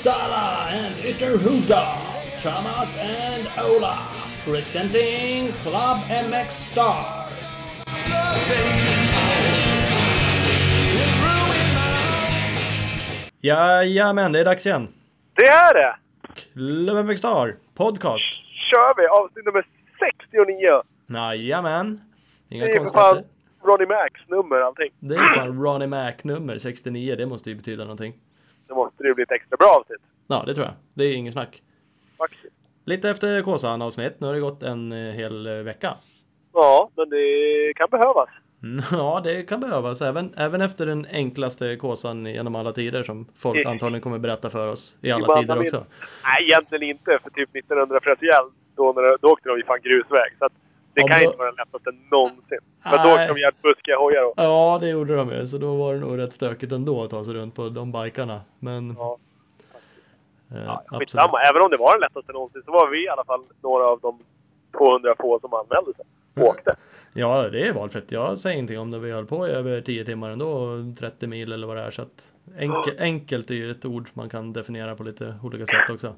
Uppsala and Ytterhuda, Thomas and Ola, presenting Club MX Star. Jajamän, det är dags igen. Det är det! Club MX Star Podcast. kör vi! Avsnitt nummer 69! Jajamän. Inga Det är för fan. Ronnie Macs nummer allting. Det är fan Ronnie Mac nummer 69. Det måste ju betyda någonting. Det måste ju bli ett extra bra avsnitt. Ja, det tror jag. Det är ingen snack. Faktiskt. Lite efter Kåsan avsnitt. Nu har det gått en eh, hel eh, vecka. Ja, men det kan behövas. Mm, Ja, det kan behövas. Även, även efter den enklaste Kåsan genom alla tider som folk antagligen kommer berätta för oss i alla tider också. Nej, egentligen inte. För typ 1931, då, när, då åkte de ju fan grusväg. Så att det Ja, kan då- inte vara den lättaste någonsin. Men då Nej. åkte de jävligt buskiga hojar då. Ja, det gjorde de ju. Så då var det nog rätt stökigt ändå att ta sig runt på de bikarna. Men Ja, eh, ja, absolut. skitsamma. Även om det var den lättaste någonsin så var vi i alla fall några av de 200 få som anmälde sig. Åkte. Ja, det är valfritt. Jag säger ingenting om det. Vi höll på i över 10 timmar ändå, och 30 mil eller vad det är. Så att enkel, enkelt är ju ett ord man kan definiera på lite olika sätt också.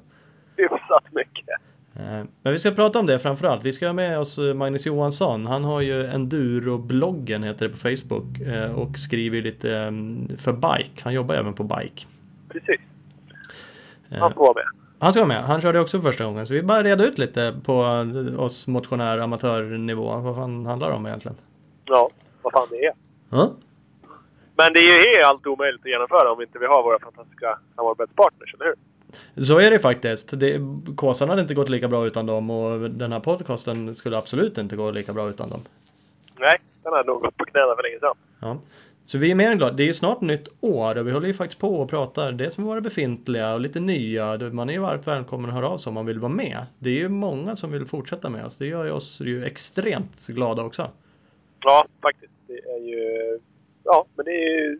Hyfsat mycket. Eh, Men vi ska prata om det framförallt. Vi ska ha med oss eh, Magnus Johansson. Han har ju Enduro-bloggen heter det på Facebook eh, och skriver lite eh, för bike. Han jobbar även på bike. Precis. Han får vara med. Han ska vara med. Han körde också första gången. Så vi bara reda ut lite på oss motionär amatörnivå. Vad fan handlar det om egentligen? Ja, vad fan det är. Ja. Men det är ju allt omöjligt att genomföra om inte vi har våra fantastiska samarbetspartners, eller hur? Så är det faktiskt. Det, Kåsan hade inte gått lika bra utan dem och den här podcasten skulle absolut inte gå lika bra utan dem. Nej, den har nog gått på knäna för länge sedan. Ja. Så vi är mer än glada. Det är ju snart nytt år och vi håller ju faktiskt på och pratar dels med våra befintliga och lite nya. Man är ju varmt välkommen att höra av sig om man vill vara med. Det är ju många som vill fortsätta med oss. Det gör ju oss ju extremt glada också. Ja, faktiskt. Det är ju... Ja, men det är ju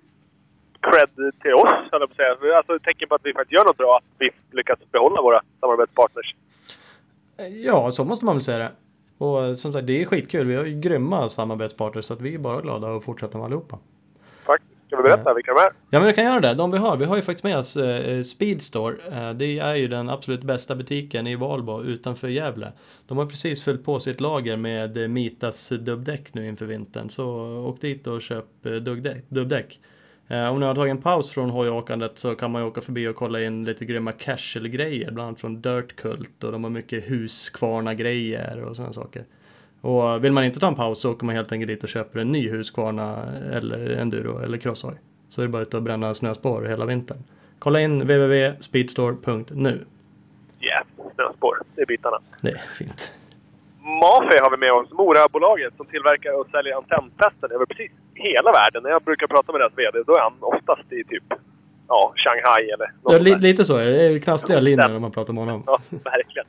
cred till oss, höll jag på att säga. Alltså ett tecken på att vi faktiskt gör något bra, att vi lyckas behålla våra samarbetspartners. Ja, så måste man väl säga det. Och som sagt, det är skitkul. Vi har ju grymma samarbetspartners så att vi är bara glada att fortsätta med allihopa. Faktiskt. Ska vi berätta vilka de är? Ja men vi kan göra det. De vi har. Vi har ju faktiskt med oss eh, Speedstore. Eh, det är ju den absolut bästa butiken i Valbo utanför Gävle. De har precis fyllt på sitt lager med eh, Mitas dubbdäck nu inför vintern. Så åk dit och köp dubbdäck. Eh, om ni har tagit en paus från hojåkandet så kan man ju åka förbi och kolla in lite grymma casual-grejer. Bland annat från Dirt Cult och de har mycket Husqvarna-grejer och sådana saker. Och vill man inte ta en paus så åker man helt enkelt dit och köper en ny Husqvarna eller enduro eller crosshoj. Så är det bara ut och bränna snöspår hela vintern. Kolla in www.speedstore.nu. Yeah, snöspår. Det är bitarna. Det är fint. Mafe har vi med oss, Morabolaget, som tillverkar och säljer antennfästen över precis hela världen. När jag brukar prata med deras VD, då är han oftast i typ ja, Shanghai eller något Ja, li, lite så är det. Det är knastriga linjer när man pratar med honom. Ja, verkligen.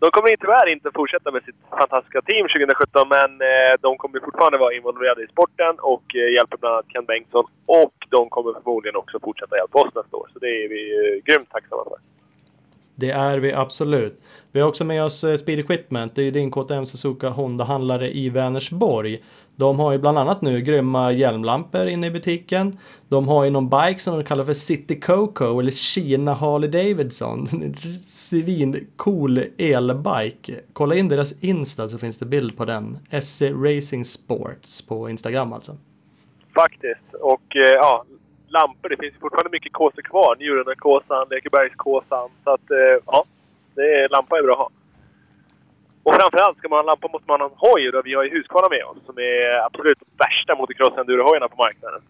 De kommer tyvärr inte fortsätta med sitt fantastiska team 2017, men eh, de kommer fortfarande vara involverade i sporten och eh, hjälper bland annat Ken Bengtsson. Och de kommer förmodligen också fortsätta hjälpa oss nästa år. Så det är vi eh, grymt tacksamma för. Det är vi absolut. Vi har också med oss eh, Speed Equipment. Det är din KTM Suzuka Honda-handlare i Vänersborg. De har ju bland annat nu grymma hjälmlampor inne i butiken. De har ju någon bike som de kallar för City Coco eller Kina Harley Davidson. Svincool elbike. Kolla in deras Insta så finns det bild på den. SC Racing Sports på Instagram alltså. Faktiskt. Och eh, ja, lampor. Det finns fortfarande mycket kåsor kvar. Njurunda-kåsan, Lekebergskåsan. Så att eh, ja, det är, lampa är bra att ha. Och framförallt, ska man ha en lampa måste man ha en hoj. Då vi har ju Husqvarna med oss som är absolut värsta motocross-endurohojarna på marknaden.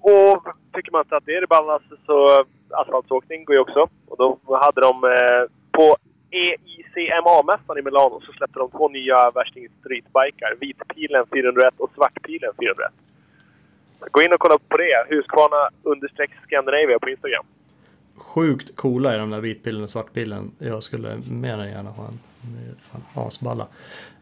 Och tycker man inte att det är det ballaste så asfaltsåkning går ju också. Och då hade de eh, på EICMA-mässan i Milano så släppte de två nya värsting streetbikar. Vitpilen 401 och Svartpilen 401. Gå in och kolla på det. Husqvarna understreck Scandinavia på Instagram. Sjukt coola är de där vitpillen och svartpillen. Jag skulle mer än gärna ha en. De är fan asballa.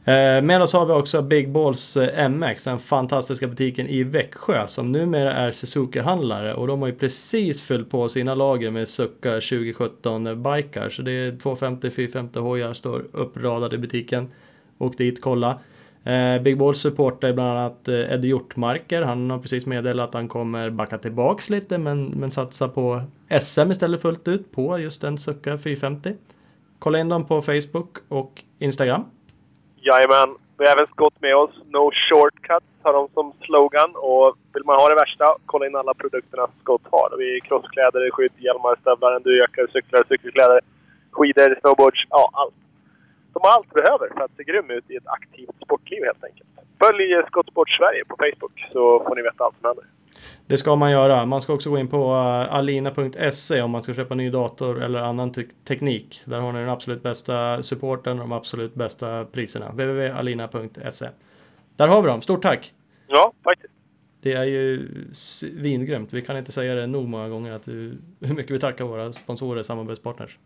Eh, med oss har vi också Big Balls eh, MX, den fantastiska butiken i Växjö som numera är Suzuki-handlare och de har ju precis fyllt på sina lager med Succa 2017 bikar. Så det är 250-450 hojar står uppradade i butiken. Åk dit, kolla. Eh, Big Balls supportar bland annat eh, Eddie Hjortmarker. Han har precis meddelat att han kommer backa tillbaks lite men, men satsa på SM istället fullt ut på just en Succa 450. Kolla in dem på Facebook och Instagram. Jajamän. Vi har även Scott med oss. No shortcuts har de som slogan. Och vill man ha det värsta, kolla in alla produkterna Scott har. Vi är crosskläder, skydd, hjälmar, stövlar, endurojackor, cyklar, cykelkläder, skidor, snowboards. Ja, allt. De har allt behöver för att se grym ut i ett aktivt sportliv helt enkelt. Följ Skottsport Sverige på Facebook så får ni veta allt som händer. Det ska man göra. Man ska också gå in på uh, alina.se om man ska köpa ny dator eller annan te teknik. Där har ni den absolut bästa supporten och de absolut bästa priserna. www.alina.se Där har vi dem. Stort tack! Ja, faktiskt. Det är ju svingrymt. Vi kan inte säga det nog många gånger att hur mycket vi tackar våra sponsorer och samarbetspartners.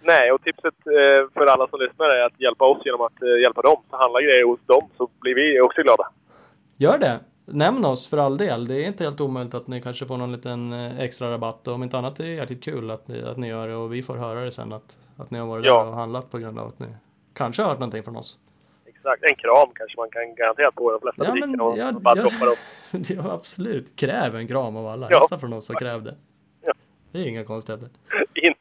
Nej, och tipset eh, för alla som lyssnar är att hjälpa oss genom att eh, hjälpa dem. Så handla grejer hos dem så blir vi också glada. Gör det! Nämn oss för all del. Det är inte helt omöjligt att ni kanske får någon liten eh, extra rabatt om inte annat är det jäkligt kul att ni, att ni gör det och vi får höra det sen att, att ni har varit ja. där och handlat på grund av att ni kanske har hört någonting från oss. Exakt, en kram kanske man kan garantera på de flesta ja, butikerna och ja, bara ja, droppa dem. ja absolut, kräv en kram av alla. Ja. Hälsa från oss och kräv det. Ja. Det är inga konstigheter. dugg.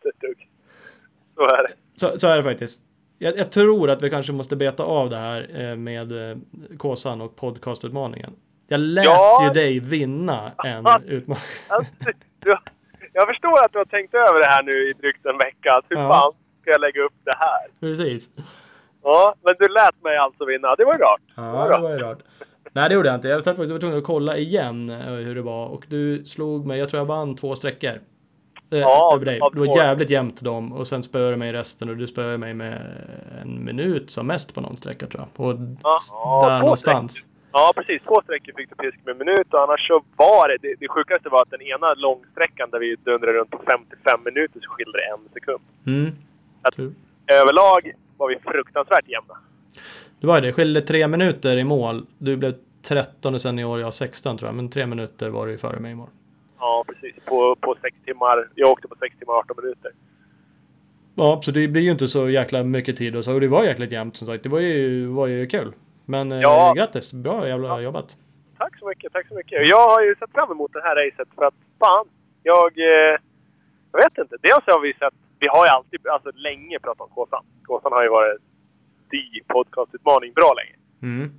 Så är det. Så, så är det faktiskt. Jag, jag, tror att vi kanske måste beta av det här eh, med eh, Kåsan och podcastutmaningen. Jag lät ja. ju dig vinna en utmaning. Alltså, jag förstår att du har tänkt över det här nu i drygt en vecka. Hur ja. fan ska jag lägga upp det här? Precis. Ja, men du lät mig alltså vinna. Det var ju rart. Ja, det var, det var ju rart. Nej, det gjorde jag inte. Jag var tvungen att kolla igen eh, hur det var och du slog mig. Jag tror jag vann två sträckor. Eh, ja, över dig. Det var jävligt jämnt dem och sen spöade du mig resten och du spöade mig med en minut som mest på någon sträcka tror jag. Och ja, där någonstans. Sträck. Ja precis, två sträckor fick du pisk med en minut och annars så var det, det, det sjukaste var att den ena långsträckan där vi dundrade runt på 55 minuter så skilde det en sekund. Mm. Att, överlag var vi fruktansvärt jämna. Det var det, skilde tre minuter i mål. Du blev 13 sen i år, jag 16 tror jag. Men tre minuter var du ju före mig i mål. Ja, precis. På, på sex timmar. Jag åkte på 6 timmar och 18 minuter. Ja, så det blir ju inte så jäkla mycket tid och så. Och det var jäkligt jämnt som sagt. Det var ju, var ju kul. Men eh, ja. eh, grattis! Bra jävla ja. jobbat! Tack så mycket, tack så mycket. Jag har ju sett fram emot det här racet för att fan, jag... Eh, jag vet inte. Dels har vi sett... Vi har ju alltid, alltså länge pratat om Kåsan. Kåsan har ju varit the podcastutmaning bra länge. Mm.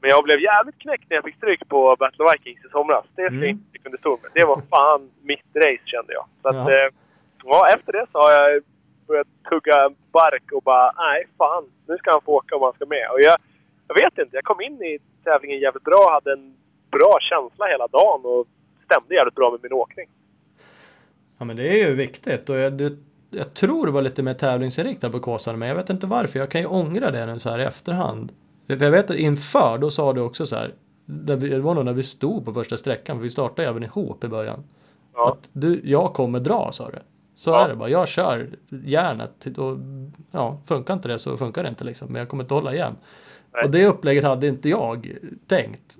Men jag blev jävligt knäckt när jag fick stryk på Battle of Vikings i somras. Det ska mm. jag inte kunde stå med. Det var fan mitt race kände jag. Så att, ja. Eh, ja, efter det så har jag börjat tugga bark och bara nej fan, nu ska han få åka om han ska med. Och jag, jag vet inte, jag kom in i tävlingen jävligt bra, hade en bra känsla hela dagen och stämde jävligt bra med min åkning. Ja men det är ju viktigt och jag, det, jag tror det var lite mer tävlingsinriktad på Kåsan men jag vet inte varför. Jag kan ju ångra det nu så här i efterhand. För jag vet att inför då sa du också så här. Det var nog när vi stod på första sträckan, för vi startade även ihop i början. Ja. Att du, jag kommer dra sa du. Så ja. är det bara. Jag kör järnet och ja, funkar inte det så funkar det inte liksom. Men jag kommer inte hålla igen. Nej. Och det upplägget hade inte jag tänkt.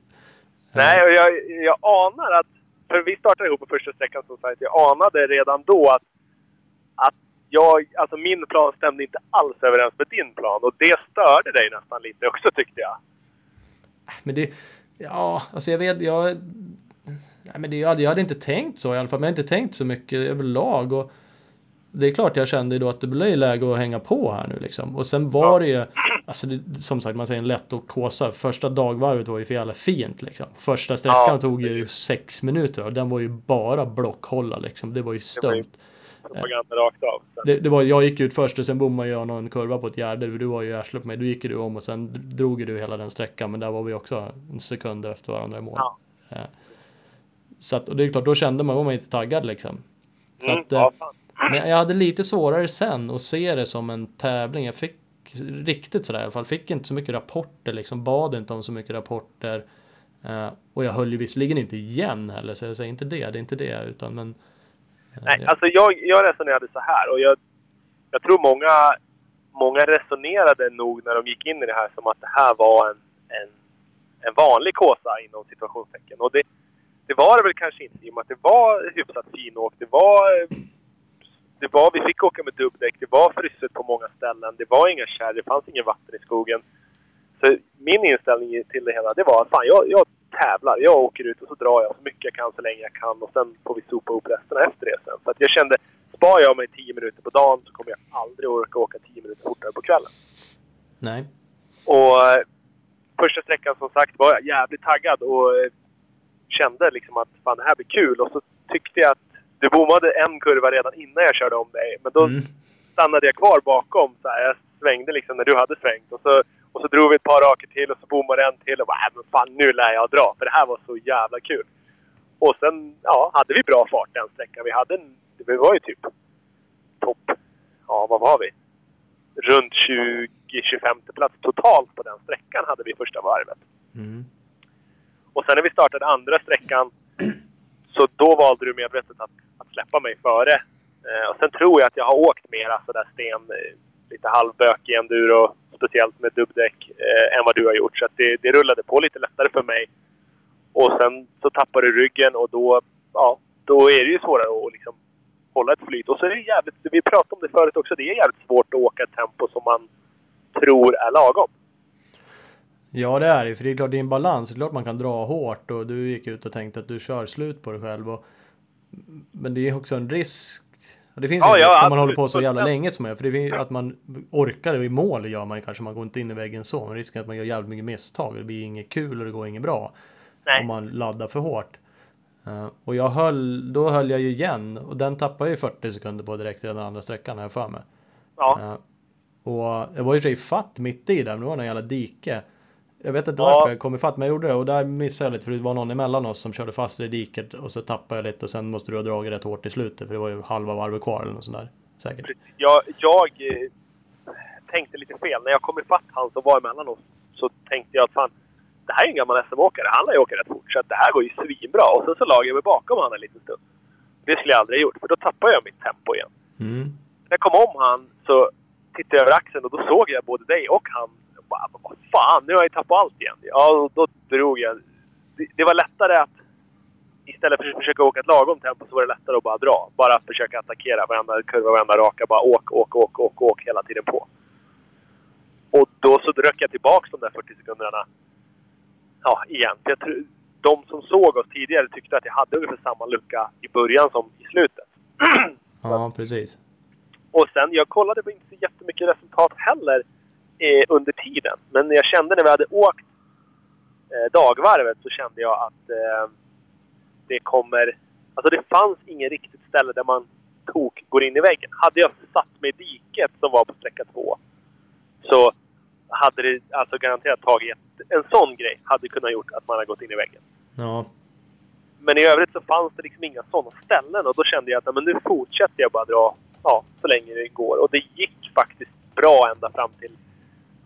Nej, och jag, jag anar att, för vi startade ihop på första sträckan som sagt, jag anade redan då att jag, alltså min plan stämde inte alls överens med din plan och det störde dig nästan lite också tyckte jag. Men det, ja, alltså jag vet, jag, nej men det, jag, hade, jag hade inte tänkt så i alla fall, men jag hade inte tänkt så mycket överlag och det är klart jag kände då att det blev läge att hänga på här nu liksom. Och sen var det ju, alltså det, som sagt man säger en lätt och kåsa. Första dagvarvet var ju för jävla fint liksom. Första sträckan ja. tog ju sex minuter och den var ju bara blockhålla liksom. Det var ju stömt. Propaganda rakt av. Det, det, var, jag gick ut först och sen bommade jag någon kurva på ett gärde. Du var ju arslet på mig. Då gick du om och sen drog du hela den sträckan. Men där var vi också en sekund efter varandra i mål. Ja. Eh, så att, och det är klart, då kände man, var man inte taggad liksom. Så mm, att, ja, eh, men jag hade lite svårare sen att se det som en tävling. Jag fick riktigt sådär i alla fall. Fick inte så mycket rapporter liksom. Bad inte om så mycket rapporter. Uh, och jag höll ju visserligen inte igen heller. Så jag säger inte det. Det är inte det. Utan men. Nej, alltså jag, jag resonerade så här. Och jag, jag tror många, många resonerade nog när de gick in i det här som att det här var en, en, en vanlig kåsa inom situationstecken. Och det, det var det väl kanske inte i och med att det var hyfsat finåkt. Det var det var, vi fick åka med dubbdäck, det var frysset på många ställen, det var inga kärr, det fanns ingen vatten i skogen. Så min inställning till det hela, det var att fan, jag, jag tävlar. Jag åker ut och så drar jag så mycket jag kan så länge jag kan och sen får vi sopa upp resten efter det sen. För att jag kände, spar jag mig 10 minuter på dagen så kommer jag aldrig orka åka 10 minuter fortare på kvällen. Nej. Och eh, första sträckan som sagt var jag jävligt taggad och eh, kände liksom att fan det här blir kul. Och så tyckte jag att du bommade en kurva redan innan jag körde om dig. Men då Mm. stannade jag kvar bakom. Så här, jag svängde liksom när du hade svängt. Och så, och så drog vi ett par raker till och så bommade en till. Och bara, äh, men fan nu lär jag dra. För det här var så jävla kul. Och sen ja, hade vi bra fart den sträckan. Vi hade en, det var ju typ topp, ja vad var vi? Runt 20-25 plats totalt på den sträckan hade vi första varvet. Mm. Och sen när vi startade andra sträckan så då valde du medvetet att, att släppa mig före. Eh, och sen tror jag att jag har åkt mera sådär sten, eh, lite halvbökig enduro, speciellt med dubbdäck, eh, än vad du har gjort. Så att det, det rullade på lite lättare för mig. Och sen så tappar du ryggen och då, ja, då är det ju svårare att liksom hålla ett flyt. Och så är det jävligt, vi pratade om det förut också, det är jävligt svårt att åka ett tempo som man tror är lagom. Ja det är det för det är klart det är en balans. Det är klart man kan dra hårt och du gick ut och tänkte att du kör slut på dig själv. Och, men det är också en risk. Och Det finns Ja, ju ja, om man håller på så jävla länge som jag. För det finns att man orkar och i mål gör man ju kanske. Man går inte in i väggen så. Men risken är att man gör jävligt mycket misstag. Det blir inget kul och det går inget bra. Nej. Om man laddar för hårt. Eh, och jag höll, då höll jag ju igen. Och den tappade jag ju 40 sekunder på direkt i den andra sträckan har jag för mig. Ja. Eh, och jag var ju i fatt mitt i där, men det var någon jävla dike. Jag vet inte Ja. varför jag kom i fatt, men jag gjorde det och där missade jag lite för det var någon emellan oss som körde fast i diket och så tappade jag lite och sen måste du ha dragit rätt hårt i slutet för det var ju halva varvet kvar eller något sånt där. Säkert. Jag, jag eh, tänkte lite fel. När jag kom ifatt han som var emellan oss så tänkte jag att fan, det här är en gammal SM-åkare. Han lär ju åka rätt fort. Så det här går ju svinbra. Och sen så lagade jag mig bakom han en liten stund. Det skulle jag aldrig ha gjort, för då tappade jag mitt tempo igen. Mm. När jag kom om han så tittade jag över axeln och då såg jag både dig och han. Bara, vad fan, nu har jag tappat allt igen. Ja, då drog jag. Det, det var lättare att istället för att försöka åka ett lagom tempo så var det lättare att bara dra. Bara försöka attackera varenda kurva, varenda raka. Bara åk, åk, åk, åk, åk hela tiden på. Och då så dröck jag tillbaks de där 40 sekunderna. Ja, igen. Jag tror, de som såg oss tidigare tyckte att jag hade ungefär samma lucka i början som i slutet. Ja, precis. Och sen, jag kollade på inte så jättemycket resultat heller eh, under tiden. Men jag kände när vi hade åkt eh, dagvarvet så kände jag att eh, det kommer... Alltså det fanns ingen riktigt ställe där man tok går in i väggen. Hade jag satt mig i diket som var på sträcka två så hade det alltså garanterat tagit... En sån grej hade kunnat gjort att man hade gått in i väggen. Ja, Men i övrigt så fanns det liksom inga sådana ställen och då kände jag att men nu fortsätter jag bara dra ja, så länge det går. Och det gick faktiskt bra ända fram till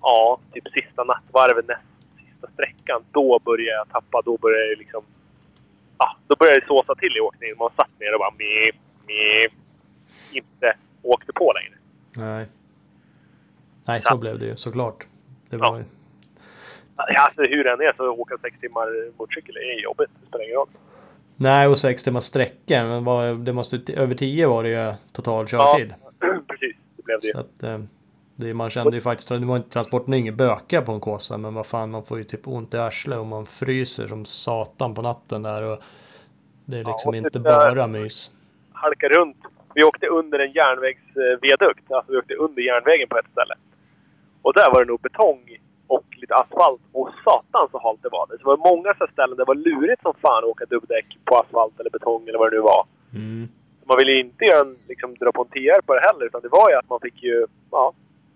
ja, typ sista nattvarvet, näst sista sträckan. Då började jag tappa. Då började jag liksom... Ja, då började det såsa till i åkningen. Man satt ner och bara mip, mip, inte åkte på längre. nej. Nej, så Ja. blev det ju såklart. Det Ja. var ju... Alltså hur den är så att åka sex timmar motorcykel är jobbigt. Det spelar ingen roll. Nej, och sex timmars sträckor. Men det måste, över tio var det ju total körtid. Precis, det blev det ju. Att, det, man kände ju faktiskt, det var inte transporten är ingen böka på en kåsa men vad fan man får ju typ ont i arslet och man fryser som satan på natten där och det är Ja, liksom och inte bara mys. halka runt. Vi åkte under en järnvägsviadukt. Alltså vi åkte under järnvägen på ett ställe. Och där var det nog betong och lite asfalt. Och satan så halt det var. Det var många så ställen där det var lurigt som fan att åka dubbdäck på asfalt eller betong eller vad det nu var. Mm. Man ville ju inte göra en, liksom, dra på en TR på det heller. Utan det var ju att man fick ju ja,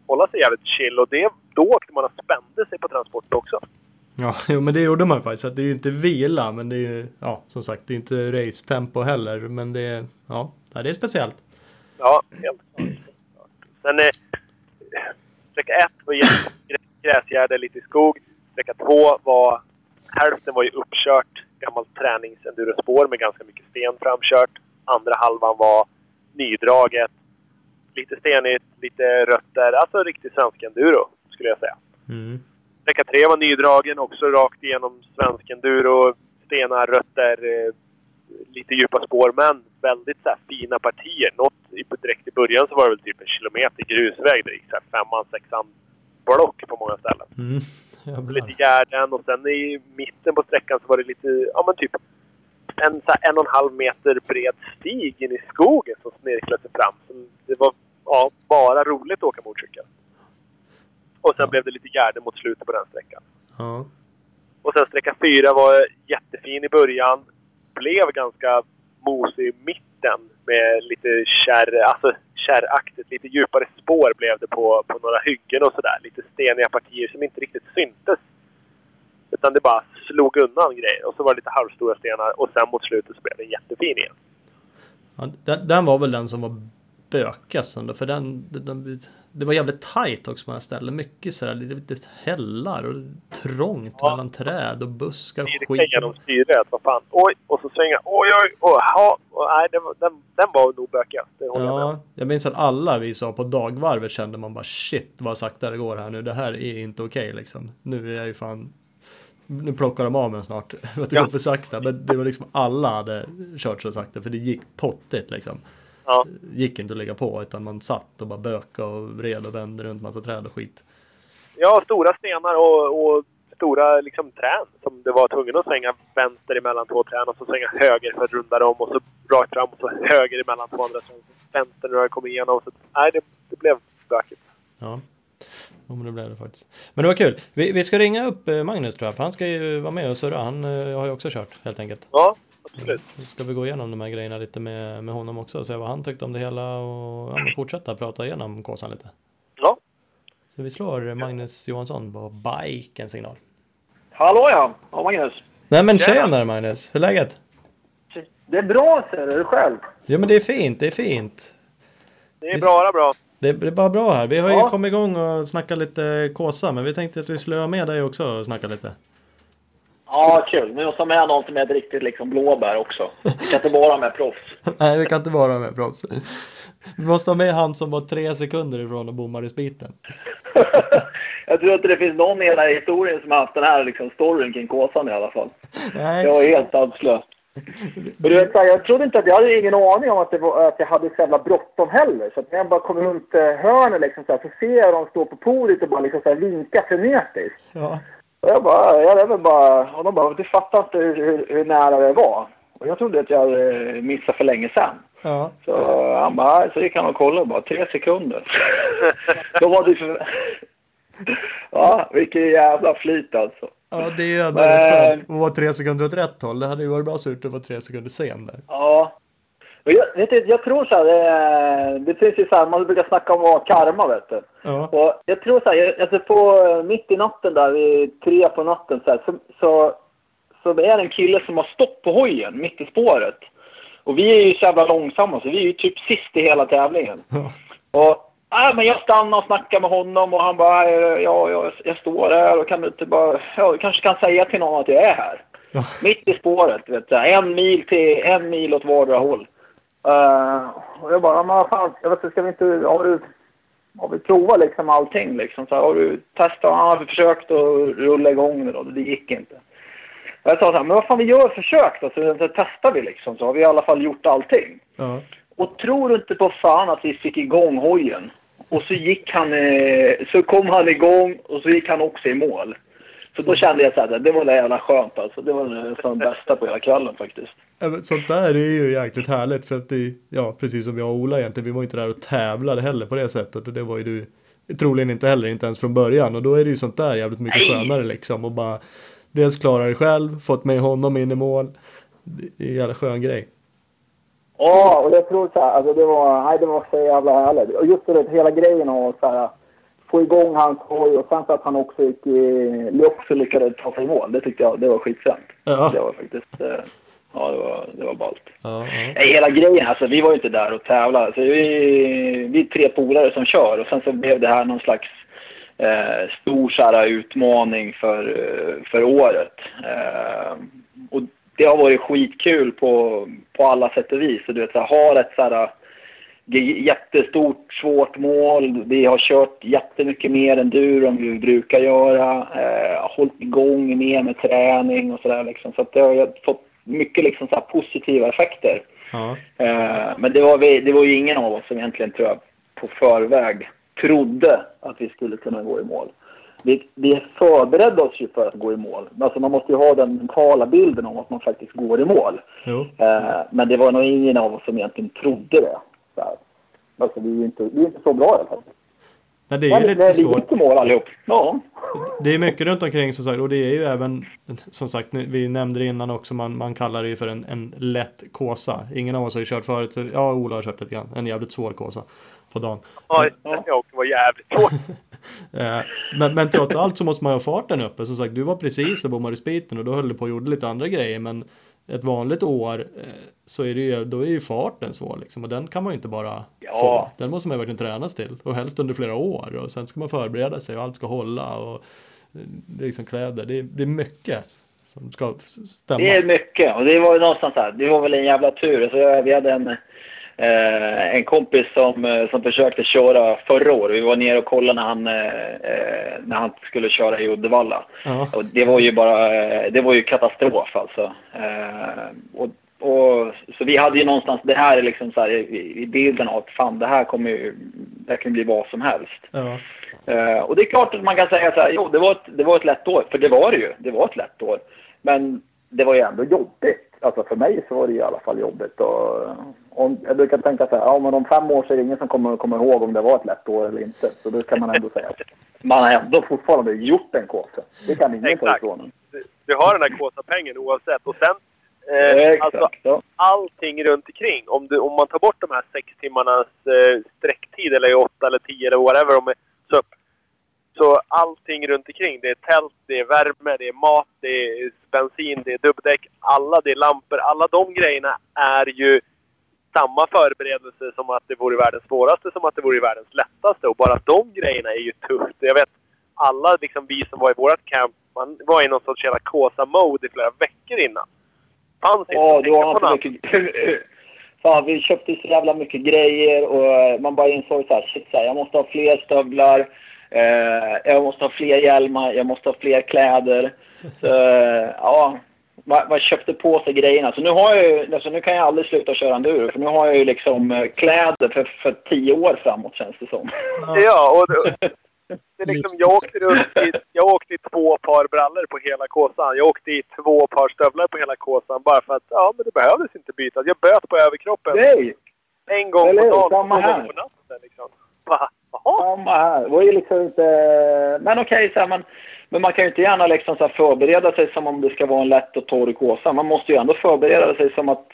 hålla sig jävligt chill. Och det, då åkte man och spände sig på transport också. Ja, jo, men det gjorde man faktiskt. Att det är ju inte vila men det är ju, ja som sagt, det är inte racetempo heller. Men det är, ja, det är speciellt. Ja, helt klart. Sen eh, sträcka ett var jätte- gräsgärde, lite skog. Sträcka två var... Hälften var ju uppkört, gammalt träningsendurospår med ganska mycket sten framkört. Andra halvan var nydraget. Lite stenigt, lite rötter. Alltså riktig svensk enduro, skulle jag säga. Mm. Sträcka tre var nydragen, också rakt igenom svensk enduro. Stenar, rötter, eh, lite djupa spår, men väldigt så fina partier. Något direkt i början så var det väl typ en kilometer grusväg det gick så här, femman, sexan block på många ställen. Mm. Jävlar. lite gärden och sen i mitten på sträckan så var det lite, ja men typ en, så här, en och en halv meter bred stig in i skogen som snirklade sig fram. Så det var ja, bara roligt att åka motorcykel. Och sen Ja. blev det lite gärde mot slutet på den sträckan. Ja. Och sen sträcka fyra var jättefin i början. Blev ganska mosig i mitten med lite kärr, alltså kärraktigt. Lite djupare spår blev det på, på några hyggen och sådär. Lite steniga partier som inte riktigt syntes. Utan det bara slog undan grejer. Och så var det lite halvstora stenar och sen mot slutet så blev den jättefin igen. Ja, den, den var väl den som var bökast ändå för den, den, det var jävligt tajt också på den här stället. Mycket sådär lite, lite hällar och trångt Ja. mellan träd och buskar och skit. genom styret. Vad fan. Oj! Och så svänga. Oj, oj! Och, ja, nej, den, den, den var nog bökigast. Det håller jag med. Ja, jag minns att alla vi sa på dagvarvet kände man bara shit vad sakta det går här nu. Det här är inte okej liksom. Nu är jag ju fan nu plockar de av mig snart för att det Ja. går för sakta. Men det var liksom alla hade kört så sakta för det gick pottigt liksom. Ja. Gick inte att lägga på utan man satt och bara böka och vred och vände runt massa träd och skit. Ja, stora stenar och, och stora liksom, trän som det var tvungen att svänga vänster emellan två trän och så svänga höger för att runda dem och så rakt fram och så höger emellan två andra trän. Vänster när jag kom igenom. Så, nej, det, det blev bökigt. Ja. Jo men det blev det faktiskt. Men det var kul. Vi, vi ska ringa upp eh, Magnus tror jag för han ska ju vara med och surra. Han eh, har ju också kört helt enkelt. Ja, absolut. Så ska vi gå igenom de här grejerna lite med, med honom också och se vad han tyckte om det hela och ja, men fortsätta prata igenom Kåsan lite. Ja. Så vi slår Magnus Johansson på bike en signal. Hallå ja! Ja, Magnus. Nej men Tjena. tjenare Magnus, hur är läget? Det är bra ser du, själv. Jo men det är fint, det är fint. Det är bra, bra. Det är, det är bara bra här. Vi har ju Ja. kommit igång och snackat lite Kåsa men vi tänkte att vi skulle ha med dig också och snacka lite. Ja, kul. Nu måste med någon som är ett riktigt liksom blåbär också. Vi kan inte bara med proffs. Nej vi kan inte vara med proffs. Vi måste ha med han som var tre sekunder ifrån och bommar i spiten. jag tror inte det finns någon i hela historien som har haft den här liksom, storyn kring Kåsan i alla fall. Nej. Jag var helt här, jag trodde inte att jag hade ingen aning om att, det var, att jag hade så jävla bråttom heller. Så att när jag bara kom runt eh, hörnet liksom, så, här, så ser jag dem stå på podiet och bara liksom, så här, vinka frenetiskt. Ja. Och jag bara, jag är väl bara, och de bara, du fattar inte hur, hur, hur nära det var. Och jag trodde att jag hade missat för länge sedan. Ja. Så han bara, så gick han och kollade bara, tre sekunder. Då var det för... Ja, vilken jävla flit alltså. Ja, det är ju ändå Men- skönt att vara tre sekunder åt rätt håll. Det hade ju varit bra surt att vara tre sekunder sen där. Ja. Jag, vet du, jag tror så här, det, det finns ju så här, man brukar snacka om vara karma vet du. Ja. Och jag tror så här, jag- alltså på mitt i natten där, vid tre på natten så, här, så, så, så är det en kille som har stått på hojen mitt i spåret. Och vi är ju så jävla långsamma så vi är ju typ sist i hela tävlingen. Ja. Och nej, men jag stannade och snackade med honom och han bara, "Eh, ja, jag, jag står här och kan du inte bara, ja, du kanske kan säga till någon att jag är här. Ja. Mitt i spåret, vet du. En mil till, en mil åt vardera håll. Uh, och jag bara, men fan, jag vet inte, ska vi inte, har du, har vi provat liksom allting liksom? Så här, har du testat, ja, har vi försökt att rulla igång det då? Det gick inte. Och jag sa så här, men vad fan vi gör försök då, så, så testar vi liksom, så har vi i alla fall gjort allting. Ja. Och tror du inte på fan att vi fick igång hojen? Och så gick han, eh, så kom han igång och så gick han också i mål. Så då kände jag så här, det var det jävla skönt alltså. Det var det som bästa på hela kvällen faktiskt. Sånt där är ju jäkligt härligt för att det, ja precis som jag och Ola egentligen, vi var inte där och tävlade heller på det sättet och det var ju du troligen inte heller, inte ens från början och då är det ju sånt där jävligt mycket Nej. skönare liksom och bara dels klara det själv, fått med honom in i mål. Det är en jävla skön grej. Ja, och jag tror så här, alltså det var, nej, det var så jävla härligt. Och just det, hela grejen av att så här, få igång hans hoj och sen så att han också gick i, också lyckades ta sig i mål. Det tyckte jag, det var skitfränt. Ja. Det var faktiskt, eh, ja det var, det var ballt. Ja, ja. Hela grejen, alltså vi var ju inte där och tävlade. Alltså, vi, vi är tre polare som kör och sen så blev det här någon slags eh, stor här, utmaning för, eh, för året. Eh, och det har varit skitkul på, på alla sätt och vis. Så, du vet, så här, har ett så här, g- jättestort, svårt mål. Vi har kört jättemycket mer än du än vi brukar göra. Eh, hållit igång mer med träning och sådär. Liksom. Så det har fått mycket liksom, så positiva effekter. ja. Eh, men det var, vi, det var ju ingen av oss som egentligen tror jag på förväg trodde att vi skulle kunna gå i mål. vi, vi förberedde oss ju för att gå i mål. Alltså man måste ju ha den mentala bilden om att man faktiskt går i mål. Eh, men det var nog ingen av oss som egentligen trodde det. Så här. Alltså vi är inte, vi är inte så bra i alla fall. Men det är ju Men lite vi svårt. gick i mål allihop. Ja. Det är mycket runt omkring som sagt och det är ju även som sagt vi nämnde det innan också man, man kallar det ju för en, en lätt kåsa. Ingen av oss har ju kört förut. så- Ja, Ola har kört lite grann. En jävligt svår kåsa på dagen. Ja, jag också var jävligt svårt. Eh, men, men trots allt så måste man ju ha farten uppe. Som sagt, du var precis och bommade spiten och då höll du på och gjorde lite andra grejer. Men ett vanligt år eh, så är det ju, då är ju farten svår liksom. Och den kan man ju inte bara Ja. få. Den måste man ju verkligen tränas till. Och helst under flera år. Och sen ska man förbereda sig och allt ska hålla. Och eh, liksom kläder. Det, är- det är mycket som ska stämma. Det är mycket och det var ju någonstans här. Det var väl en jävla tur. Så vi hade en, eh, en kompis som, eh, som försökte köra förra året. Vi var nere och kollade när han, eh, eh, när han skulle köra i Uddevalla. Ja. Och det var ju bara, eh, det var ju katastrof alltså. Eh, och, och, så vi hade ju någonstans, det här är liksom så här i, i bilden av att fan det här kommer ju, det här kan bli vad som helst. Ja. Och det är klart att man kan säga så här, jo det var, ett, det var ett lätt år, för det var det ju. Det var ett lätt år. Men det var ju ändå jobbigt. Alltså för mig så var det i alla fall jobbigt. Och, om, jag brukar tänka så här, ja men om fem år så är det ingen som kommer komma ihåg om det var ett lätt år eller inte. Så då kan man ändå säga att man har ändå fortfarande gjort en kåsa. Det kan ingen ta ifrån. Du, du har den här kåsapengen oavsett. Och sen, eh, Exakt. alltså ja. allting runt omkring. Om, du, om man tar bort de här sex timmarnas eh, sträcktid eller åtta eller tio eller whatever. Om, så, så allting runt omkring. Det är tält, det är värme, det är mat, det är bensin, det är dubbdäck. Alla, det är lampor. Alla de grejerna är ju samma förberedelse som att det vore världens svåraste som att det vore världens lättaste. Och bara de grejerna är ju tufft. Jag vet alla liksom vi som var i vårt camp, man var i någon sorts jävla kåsa-mode i flera veckor innan. Fanns inte Ja, att tänka har på något mycket... Fan, vi köpte så jävla mycket grejer och eh, man bara insåg så här, shit, så här, jag måste ha fler stövlar, jag måste ha fler hjälmar, jag måste ha fler kläder. Så, eh, ja, man, man köpte på sig grejerna. Så nu, har jag ju, alltså, nu kan jag aldrig sluta köra enduro, för nu har jag ju liksom eh, kläder för, för tio år framåt känns det som. Ja, och det, det är liksom, jag, åkte runt i, jag åkte i två par brallor på hela kåsan. Jag åkte i två par stövlar på hela kåsan bara för att ja, men det behövdes inte bytas. Jag böt på överkroppen Nej, en gång eller på dagen Samma och här. gånger på natten. Liksom. Samma här. Det var ju liksom inte... Men okej, så här, men, men man kan ju inte gärna liksom så här förbereda sig som om det ska vara en lätt och torr kåsa. Man måste ju ändå förbereda sig som att,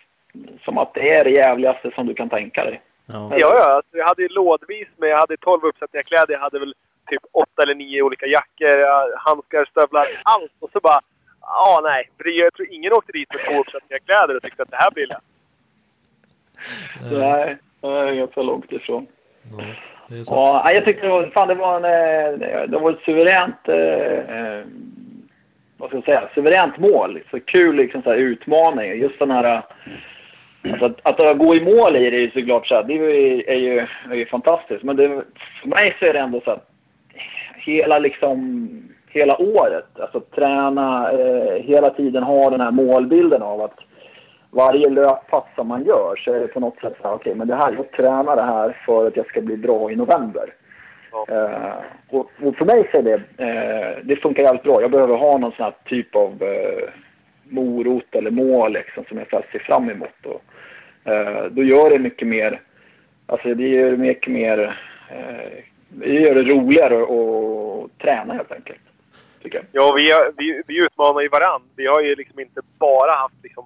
som att det är det jävligaste som du kan tänka dig. Ja. Ja, ja. Alltså, jag hade ju lådvis med, jag hade 12 uppsättningar kläder. Jag hade väl typ åtta eller nio olika jackor, ja, handskar, stövlar, allt. Och så bara, ja nej. För det- jag tror ingen åkte dit med två uppsättningar kläder och tyckte att det här blir lätt. Nej, det är ganska långt ifrån. ja. Ja, nej, jag tyckte det var, fan, det var, en, eh, det var ett suveränt, eh, eh, vad ska jag säga, suveränt mål. Så kul liksom, så här, utmaning. Just den här, eh, alltså, att, att gå i mål i det är ju såklart så här, det är ju, är ju, är ju fantastiskt. Men det, för mig så är det ändå så att hela liksom, hela året, alltså träna, eh, hela tiden ha den här målbilden av att varje löppass som man gör så är det på något sätt så här, okej, men det här, jag tränar det här för att jag ska bli bra i november. Ja. Eh, och, och för mig så är det, eh, det funkar jävligt bra. Jag behöver ha någon sån här typ av eh, morot eller mål liksom, som jag så ser fram emot. Och, eh, då gör det mycket mer, alltså det gör mycket mer, eh, det gör det roligare att träna helt enkelt. Ja, vi, vi, vi utmanar ju varann. Vi har ju liksom inte bara haft liksom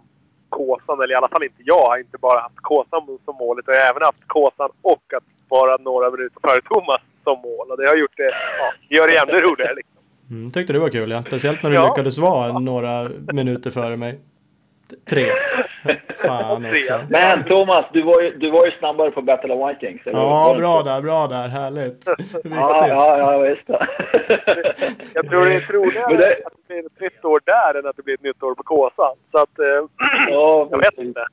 Kåsan, eller i alla fall inte jag, har inte bara haft Kåsan som målet. Jag har även haft Kåsan och att vara några minuter före Thomas som mål. Och det har gjort det, ja, gör det ännu roligare. Liksom. Mm, tyckte det var kul ja. Speciellt när du Ja. lyckades vara några minuter före mig. Tre. Fan också. Men Thomas, du var ju, du var ju snabbare på Battle of Vikings. Ja, bra där, bra där. Härligt. Ja, ja, ja, visst det. Jag tror det är troligare det- att det blir ett nytt år där än att det blir ett nytt år på Kåsan. Så att, eh, Ja, jag vet inte.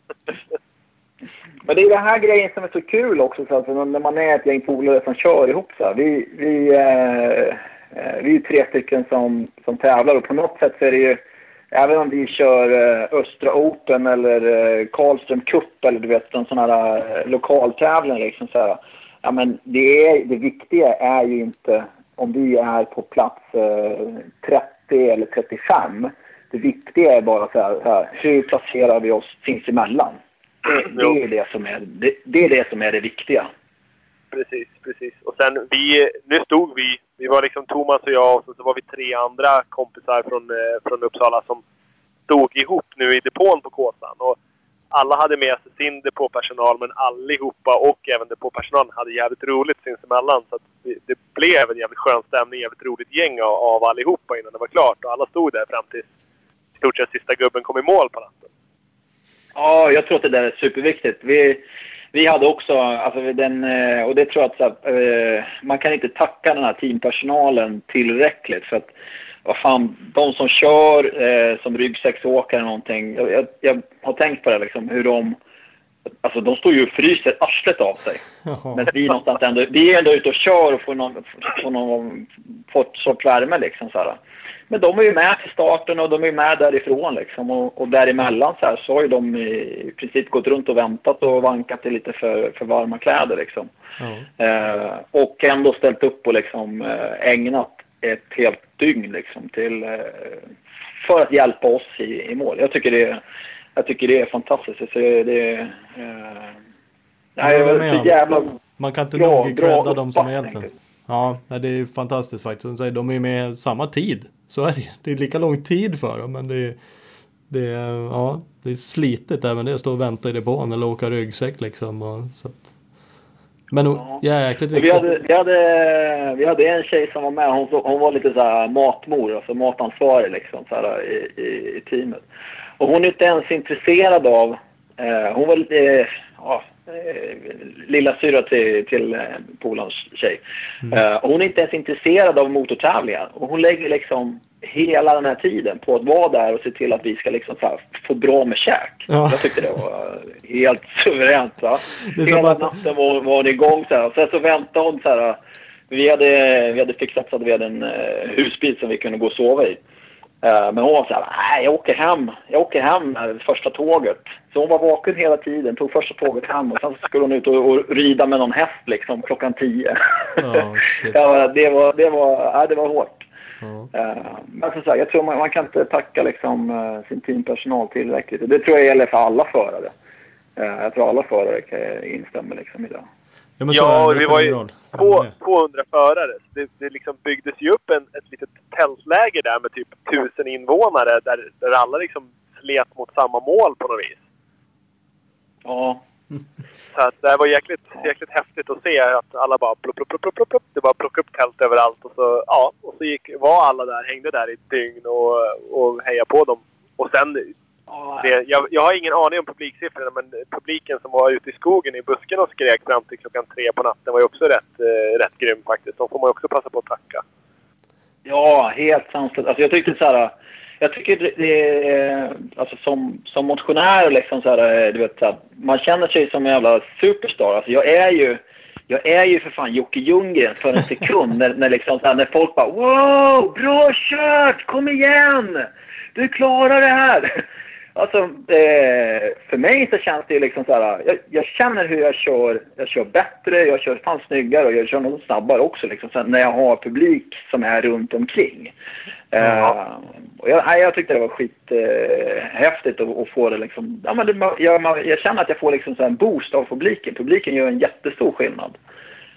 Men det är den här grejen som är så kul också. Så alltså, när man är ett gäng polare som kör ihop. Så här. Vi, vi, eh, eh, vi är tre stycken som, som tävlar och på något sätt så är det ju Även om vi kör eh, Östra Open eller eh, Karlström Cup eller du vet en sån här eh, lokaltävling liksom så här. Ja men det, är, det viktiga är ju inte om vi är på plats eh, 30 eller 35. Det viktiga är bara så här, så här hur placerar vi oss sinsemellan? Det, det, är det, som är, det, det är det som är det viktiga. Precis, precis. Och sen vi, nu stod vi, vi var liksom Thomas och jag och så var vi tre andra kompisar från, eh, från Uppsala som stod ihop nu i depån på Kåsan. Och alla hade med sig sin depåpersonal men allihopa och även depåpersonalen hade jävligt roligt sinsemellan. Så att det, det blev en jävligt skön stämning, jävligt roligt gäng av, av allihopa innan det var klart. Och alla stod där fram till i stort sett sista gubben kom i mål på natten. Ja, jag tror att det där är superviktigt. Vi, vi hade också, alltså den, eh, och det tror jag att här, man kan inte tacka den här teampersonalen tillräckligt. För att vad fan, de som kör eh, som ryggsäcksåkare eller någonting. Jag, jag, jag, har tänkt på det liksom, hur de... Alltså de står ju och fryser arslet av sig. Men vi, någonstans ändå, vi är ändå ute och kör och får någon, får någon fått sorts värme liksom så här. Men de är ju med till starten och de är med därifrån liksom. Och, och däremellan så här så har ju de i princip gått runt och väntat och vankat i lite för, för varma kläder liksom. Mm. Eh, och ändå ställt upp och liksom eh, ägnat ett helt dygn liksom till, eh, för att hjälpa oss i, i mål. Jag tycker det, jag tycker det är fantastiskt. Så det, eh, nej, det är så jävla Man kan inte nog credda dem som hjälten. Ja, det är fantastiskt faktiskt. De är med samma tid. Så är det Det är lika lång tid för dem men det är, det är, ja, det är slitet även det att stå och vänta i depån eller åka ryggsäck liksom. Och, så att, men ja. jäkligt viktigt. Vi hade, vi, hade, vi hade en tjej som var med. Hon, hon var lite så här matmor, alltså matansvarig liksom, så här, i, i, i teamet. Och hon är inte ens intresserad av... Eh, hon var lite... Eh, ja, eh, lilla syra till, till eh, polarns tjej. Mm. Eh, hon är inte ens intresserad av motortävlingar. Och hon lägger liksom hela den här tiden på att vara där och se till att vi ska liksom få bra med käk. Ja. Jag tyckte det var helt suveränt. Va? Hela att... natten var, var hon igång så här. Sen så väntade hon så här. Vi hade, vi hade fixat så att vi hade en husbil som vi kunde gå och sova i. Uh, men hon var så här, nej jag åker hem. Jag åker hem första tåget. Så hon var vaken hela tiden, tog första tåget hem och sen skulle hon ut och, och rida med någon häst liksom klockan tio. Oh, ja, det, var, det, var, ja, det var hårt. Mm. Men som sagt, jag tror man, man, kan inte tacka liksom, eh, sin teampersonal tillräckligt. Det tror jag gäller för alla förare. Eh, jag tror alla förare kan instämma liksom i det. Ja, ja vi var ju på 200 förare. Det, det liksom byggdes ju upp en, ett litet tältläger där med typ 1000 invånare där, där alla liksom slet mot samma mål på något vis. Ja, så att det var jäkligt, jäkligt häftigt att se att alla bara plupp, plupp, plupp, plupp, plupp. Det bara plockade upp tält överallt. Och så, ja, och så gick, var alla där, hängde där i ett dygn och, och hejade på dem. Och sen... Det, jag, jag har ingen aning om publiksiffrorna men publiken som var ute i skogen i busken och skrek fram till klockan tre på natten var ju också rätt, eh, rätt grym faktiskt. De får man ju också passa på att tacka. Ja, helt sanslöst. Alltså jag tyckte så här jag tycker det är, alltså som, som motionär liksom så här, du vet, så här, man känner sig som en jävla superstar. Alltså jag är ju, jag är ju för fan Jocke Ljunggren för en sekund när, när, liksom, så här, när folk bara Wow! Bra kört! Kom igen! Du klarar det här! Alltså, eh, för mig så känns det liksom så här, jag, jag, känner hur jag kör. Jag kör bättre, jag kör fan snyggare och jag kör nog snabbare också liksom, så när jag har publik som är runt omkring. Eh, och jag, jag tyckte det var skithäftigt eh, att, att, få det liksom, ja, men det, jag, jag känner att jag får liksom så en boost av publiken. Publiken gör en jättestor skillnad.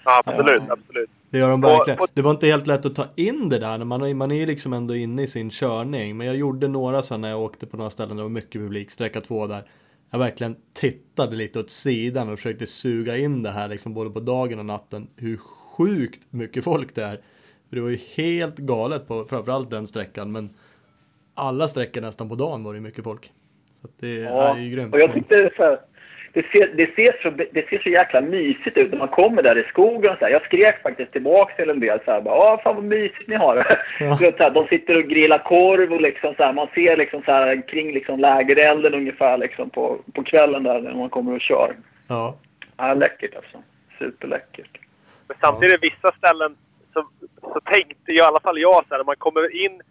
Ja, absolut, ja. absolut. Det gör de verkligen. Det var inte helt lätt att ta in det där. Man, man är ju liksom ändå inne i sin körning. Men jag gjorde några sådana när jag åkte på några ställen där det var mycket publik, sträcka två där. Jag verkligen tittade lite åt sidan och försökte suga in det här liksom både på dagen och natten. Hur sjukt mycket folk det är. För det var ju helt galet på framförallt den sträckan. Men alla sträckor nästan på dagen var det mycket folk. Så det ja, är ju grymt. Och jag tyckte så här, det ser, det, ser så, det ser så jäkla mysigt ut när man kommer där i skogen. Och så här. Jag skrek faktiskt tillbaka till en del så här, bara, fan vad mysigt ni har det. Ja. Så här, de sitter och grillar korv och liksom så här, man ser liksom så här, kring liksom lägerelden ungefär liksom på, på kvällen där när man kommer och kör. Ja. ja läckert alltså. Superläckert. Men samtidigt ja. vissa ställen så, så tänkte i alla fall jag så här, när man kommer in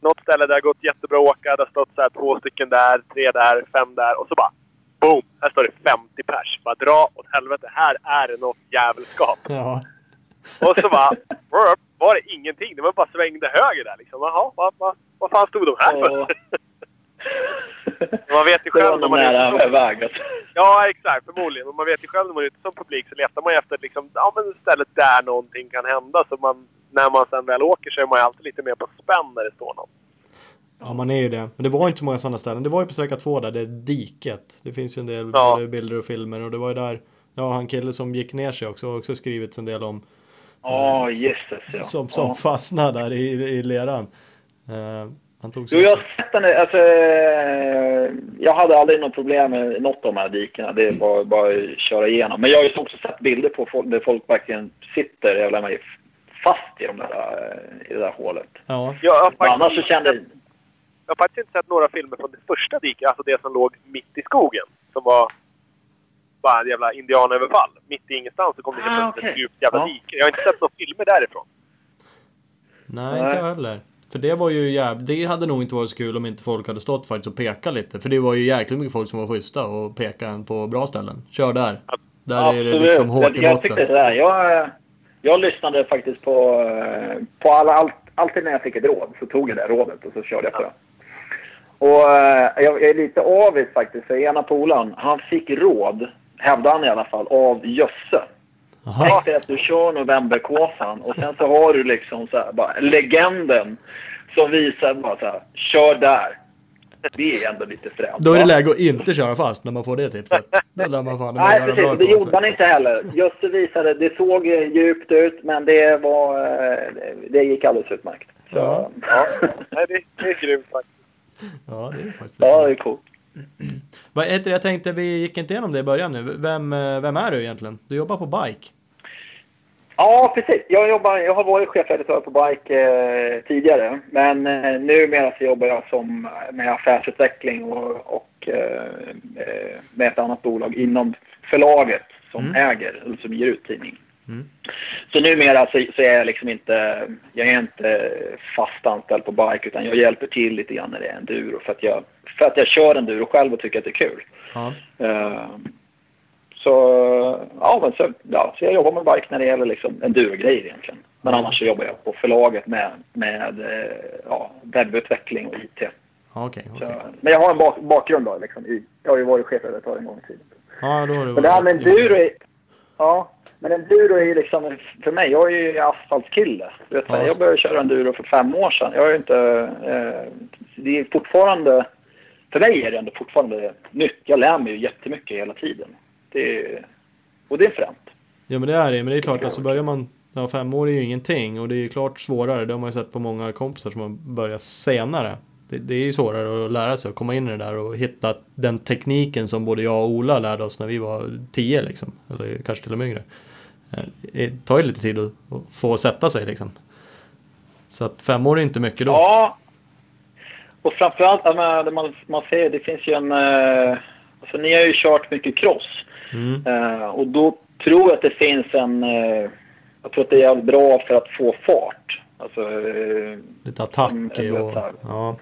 något ställe där det har gått jättebra att åka. Det har stått så här, två stycken där, tre där, fem där och så bara boom! Här står det 50 pers. Bara dra åt helvete. Här är det något jävelskap. Ja. Och så bara... var det ingenting. Det var bara svängde höger där liksom. Jaha, vad, vad, vad fan stod de här för? Ja. Man vet ju själv när man är nära ute väg. Alltså. Ja, exakt. Förmodligen. Men man vet ju själv när man är ute som publik så letar man ju efter liksom, ja, men stället där någonting kan hända. Så man, när man sen väl åker så är man ju alltid lite mer på spänn när det står någon. Ja, man är ju det. Men det var inte många sådana ställen. Det var ju på sträcka två där, det är diket. Det finns ju en del Ja. bilder och filmer och det var ju där, ja han kille som gick ner sig också har också skrivit en del om Ja, jösses ja. som, som ja. fastnade där i, i leran. Eh, han tog Jo, jag har sett den. Alltså, eh, jag hade aldrig något problem med något av de här dikena. Det var bara att köra igenom. Men jag har ju också sett bilder på folk, där folk verkligen sitter jävla mig fast i, de där, eh, i det där hålet. Ja, Jag annars så kände jag har faktiskt inte sett några filmer från det första diket. Alltså det som låg mitt i skogen. Som var bara en jävla indianöverfall. Mitt i ingenstans så kom det helt Ah, plötsligt okej. ett djupt jävla Ja. dike. Jag har inte sett några filmer därifrån. nej inte jag heller. För det var ju jävligt, det hade nog inte varit så kul om inte folk hade stått faktiskt och pekat lite. För det var ju jäkligt mycket folk som var schyssta och pekade en på bra ställen. Kör där. Där är det liksom hårt jag, i jag tyckte botten. det där. Jag, jag lyssnade faktiskt på, eh, på alla, allt, alltid när jag fick ett råd så tog jag det rådet och så körde jag på det. Och eh, jag, är lite avis faktiskt för ena polaren, han fick råd, hävdade han i alla fall, av Jösse. Tänk dig att du kör novemberkåsan och sen så har du liksom så här, bara legenden som visar bara så här, kör där. Det är ändå lite fränt. Då är det läge att inte köra fast när man får det tipset. Då lär man fan Nej, göra precis. Det gjorde sig. han inte heller. Jösse visade, det såg djupt ut, men det var... eh, Det gick alldeles utmärkt. Så, Ja. Ja. Nej, det, det är grymt faktiskt. Ja, det är faktiskt ja, det är coolt. Vad heter? Jag tänkte vi gick inte igenom det i början nu. Vem, eh, vem är du egentligen? Du jobbar på Bike. Ja, precis. Jag, jobbar, jag har varit chefredaktör på Bike eh, tidigare, men eh, numera så jobbar jag som, med affärsutveckling och, och eh, eh, med ett annat bolag inom förlaget som Mm. äger, eller som ger ut tidning. Mm. Så numera så, så är jag liksom inte, jag är inte fast anställd på Bike utan jag hjälper till lite grann när det är enduro för att jag, för att jag kör enduro själv och tycker att det är kul. Ja. Eh, så, ja, men så, ja, så jag jobbar med Bike när det gäller liksom enduro-grejer egentligen. Men annars så jobbar jag på förlaget med, med eh, ja, webbutveckling och IT. Ja, Okej. Så. Men jag har en bak, bakgrund då, liksom, i, jag har ju varit chefredaktör en gång i tiden. Ja, då har du Men det här med varit- enduro är, ja, men enduro är ju liksom, för mig, jag är ju asfaltskille. Du Vet, Ja. Jag började köra enduro för fem år sedan. Jag är inte, eh, det är fortfarande, för mig är det ändå fortfarande nytt. Jag lär mig ju jättemycket hela tiden. Det är, och det är fränt. Ja men det är det, men det är klart alltså börjar man Ja fem år är ju ingenting och det är ju klart svårare. Det har man ju sett på många kompisar som har börjat senare. Det, det är ju svårare att lära sig att komma in i det där och hitta den tekniken som både jag och Ola lärde oss när vi var 10 liksom. Eller kanske till och med yngre. Eh, Det tar ju lite tid att, att få sätta sig liksom. Så att fem år är inte mycket då. Ja. Och framförallt, man, man ser, det finns ju en... Eh, alltså ni har ju kört mycket cross. Mm. Eh, och då tror jag att det finns en... Jag tror att det är bra för att få fart. Alltså, Lite attack Mm, och... Ja.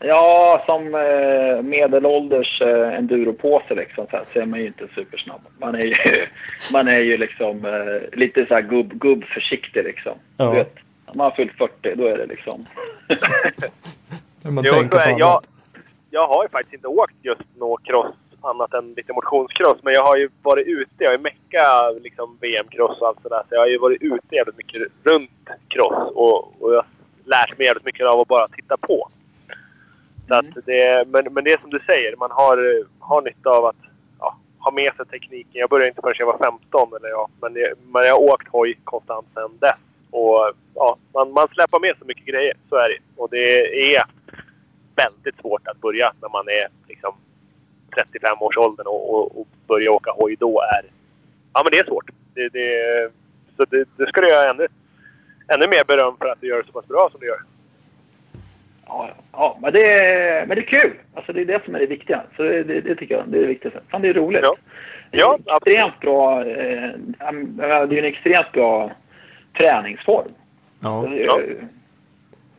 Ja, som eh, medelålders eh, enduropåse liksom, så, här, så är man ju inte supersnabb. Man är ju, man är ju liksom eh, lite så här gubb, gubbförsiktig liksom. Ja. Du vet, när man har fyllt 40, då är det liksom... Man Jo, tänker så är jag, jag har ju faktiskt inte åkt just något cross annat än lite motionscross. Men jag har ju varit ute. Jag har ju meckat liksom VM-cross och allt sådär. Så jag har ju varit ute jävligt mycket runt cross. Och, och jag har lärt mig jävligt mycket av att bara titta på. Så Mm. att det, men, men det är som du säger. Man har, har nytta av att ja, ha med sig tekniken. Jag började inte förrän jag var 15. Eller ja, men, det, men jag har åkt hoj konstant sedan dess. Och ja, man, man släpar med så mycket grejer. Så är det. Och det är väldigt svårt att börja när man är liksom 35 års åldern och, och, och börja åka hoj då är... Ja, men det är svårt. Det, det, så det, det ska du göra ännu, ännu mer beröm för att du gör det så pass bra som du gör. Ja, men, det är, men det är kul. Alltså det är det som är det viktiga. Så det, det, det tycker jag det är det viktigaste. Fan, det är roligt. Ja. Ja, det är extremt bra. Eh, det är en extremt bra träningsform. Ja. Det är- Ja.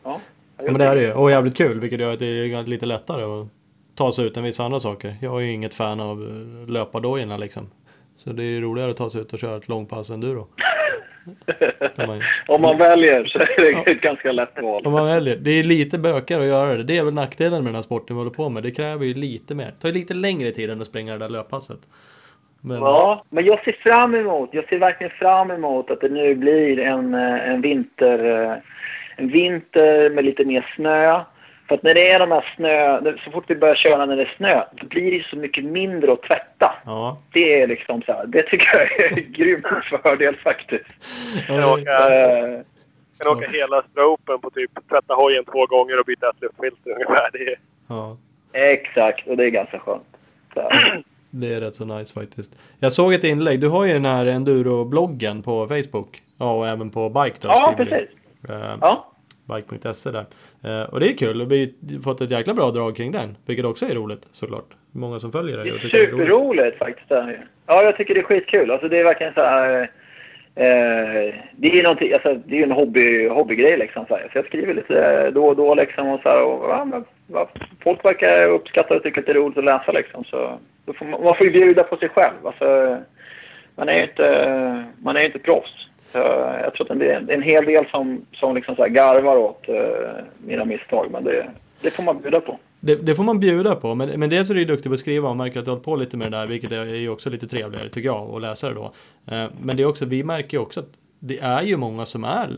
ja. Ja men det är det ju. Och jävligt kul vilket gör att det är lite lättare att ta sig ut än vissa andra saker. Jag är ju inget fan av eh, löpardojorna liksom. Så det är ju roligare att ta sig ut och köra ett långpass enduro. Kan man. Om man väljer så är det ett ganska lätt val. Om man väljer. Det är lite bökigare att göra det. Det är väl nackdelen med den här sporten vi håller på med. Det kräver ju lite mer. Det tar ju lite längre tid än att springa det där löppasset. Men, Ja, men jag ser fram emot, jag ser verkligen fram emot att det nu blir en, eh, en vinter, eh, en vinter med lite mer snö. För att när det är de här snö, så fort vi börjar köra när det är snö, då blir det så mycket mindre att tvätta. ja. Det är liksom så här, det tycker jag är en grym fördel faktiskt. Kan Ja, åka, Eh, kan åka hela stropen på typ tvätta hojen två gånger och byta ett luftfilter ungefär. Det är, ja. exakt, och det är ganska skönt. Det är rätt så nice faktiskt. Jag såg ett inlägg. Du har ju den här enduro-bloggen på Facebook. Ja, och även på Bike då, ja, precis. Eh, Ja. Bike.se där. Eh, och det är kul. Vi har fått ett jäkla bra drag kring den. Vilket också är roligt såklart. Många som följer Det och tycker det är roligt. superroligt faktiskt. Ja, jag tycker det är skitkul. Alltså det är verkligen så här... Eh, det är ju någonting, alltså, det är ju en hobby, hobbygrej liksom. Så, här. så jag skriver lite eh, då och då liksom. Och så här, och, ja, men, va, folk verkar uppskatta och tycka att det är roligt att läsa liksom. Så, då får man, man får ju bjuda på sig själv. Alltså, man är ju inte, man är ju inte proffs. Så jag tror att det är en, hel del som, som liksom så garvar åt eh, mina misstag. Men det, det får man bjuda på. Det, det får man bjuda på. Men, men dels är du ju duktig på att skriva och märker att du har hållit på lite med det där. Vilket är ju också lite trevligare tycker jag att läsa det då. Eh, men det är också, vi märker ju också att det är ju många som är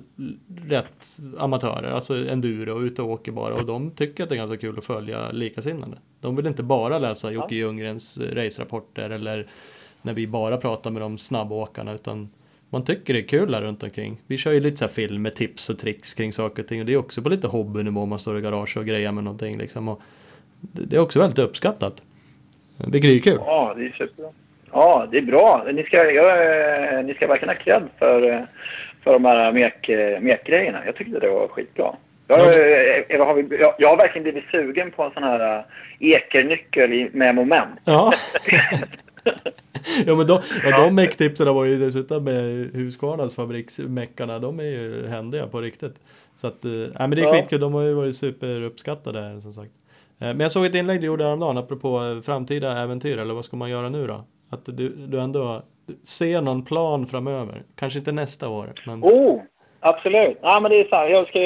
rätt amatörer, alltså enduro och ute och åker bara och de tycker att det är ganska kul att följa likasinnade. De vill inte bara läsa Jocke Ljunggrens racerapporter eller när vi bara pratar med de snabbåkarna utan man tycker det är kul här runt omkring. Vi kör ju lite så här film med tips och tricks kring saker och ting och det är också på lite hobbynivå man står i garage och grejer med någonting liksom. Och det är också väldigt uppskattat. Vilket är ju kul. Ja, det är superbra. Ja, det är bra. Ni ska, jag, eh, ni ska verkligen ha cred för, eh, för de här mek, eh, mekgrejerna. Jag tyckte det var skitbra. Jag, Ja. Eva, har jag, jag har verkligen blivit sugen på en sån här ekernyckel med moment. Ja. ja men de, ja, de mecktipsen var ju dessutom med Husqvarnas fabriksmeckarna. De är ju händiga på riktigt. Så att, nej men det är Ja. skitkul. De har ju varit superuppskattade som sagt. Eh, Men jag såg ett inlägg du gjorde häromdagen apropå eh, framtida äventyr eller vad ska man göra nu då? Att du, du ändå ser någon plan framöver. Kanske inte nästa år men Oh, absolut. Ja, men det är så här, jag ska,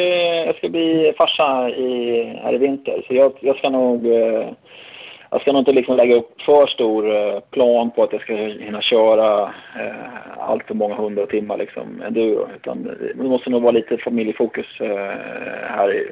jag ska bli farsa i, här i vinter. Så jag, jag ska nog... eh, Jag ska nog inte liksom lägga upp för stor eh, plan på att jag ska hinna köra eh, allt för många hundra timmar liksom enduro. Utan det måste nog vara lite familjefokus eh, här i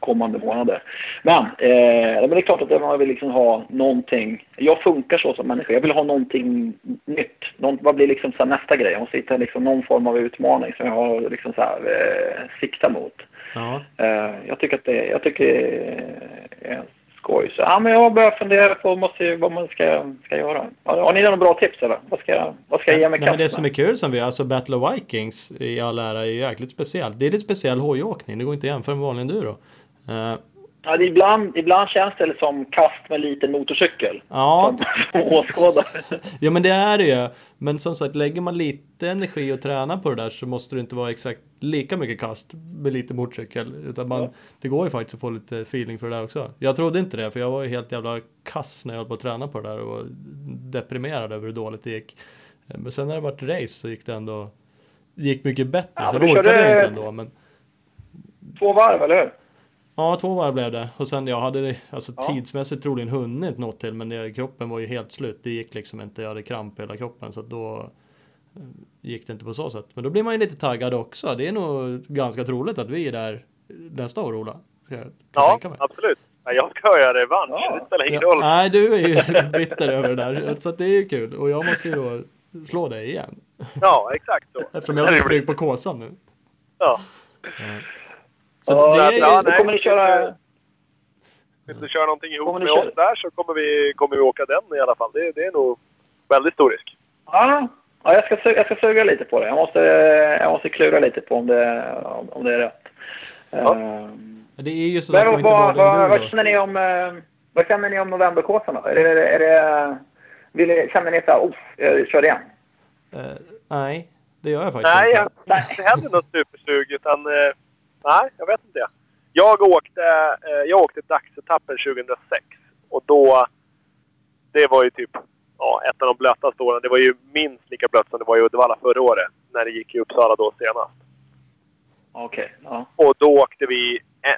kommande månader. Men, eh, men det är klart att man vill liksom ha någonting. Jag funkar så som människa. Jag vill ha någonting nytt. Någon, vad blir liksom så nästa grej? Jag måste hitta liksom någon form av utmaning som jag har liksom så här, eh, sikta mot. ja. Jag tycker att det, jag tycker skoj. Så, ja, men jag börjar fundera på måste, vad man ska, ska göra. Har, har ni några bra tips eller? Vad ska, vad ska jag ge mig Nej, men det kast som med? är kul som vi, alltså Battle of Vikings i all ära är ju jäkligt speciellt. Det är lite speciell hojåkning, det går inte att jämföra med vanlig enduro. Eh, Ja, ibland, ibland känns det som kast med liten motorcykel. ja, Som åskådare. ja men det är det ju. Men som sagt, lägger man lite energi och tränar på det där så måste det inte vara exakt lika mycket kast med lite motorcykel. Utan man, Ja. det går ju faktiskt att få lite feeling för det där också. Jag trodde inte det, för jag var ju helt jävla kass när jag höll på att träna på det där och var deprimerad över hur dåligt det gick. Men sen när det varit race så gick det ändå det gick mycket bättre. Ja, så du orkade jag inte ändå. Men Två varv, eller hur? Ja, två varv blev det. Och sen jag hade alltså Ja. tidsmässigt troligen hunnit något till men det, kroppen var ju helt slut. Det gick liksom inte. Jag hade kramp i hela kroppen så då eh, gick det inte på så sätt. Men då blir man ju lite taggad också. Det är nog ganska troligt att vi är där nästa år Ola. Ja, tänka mig. absolut. Ja, jag ska göra revansch. Ja. Det spelar ingen Ja, roll. nej, du är ju bitter över det där. Så att det är ju kul. Och jag måste ju då slå dig igen. Ja, exakt så. Eftersom jag har stryk på kåsan nu. Ja. Ja. Så Ja, det är ja, då kommer ni köra... Vill du köra någonting ihop med köra- oss där så kommer vi, kommer vi åka den i alla fall. Det, det är nog väldigt stor risk. Ja, ja jag, ska, jag ska suga lite på det. Jag måste, jag måste klura lite på om det, om, det är rätt. Ja. Ehm, Det är ju så Men vad, inte vad, vad, känner ni om, eh, vad känner ni om novemberkåsan då? Är det, är det, vill känner ni så här, oh, jag kör igen? Eh, nej, det gör jag faktiskt Nej, inte. jag har inte heller något supersug utan... Eh, nej, jag vet inte. Jag åkte, eh, jag åkte dagsetappen 2006 och då... Det var ju typ ja, ett av de blötaste åren. Det var ju minst lika blött som det var i Uddevalla förra året. när det gick i Uppsala då senast. Okej, ja. Och då åkte vi... eh,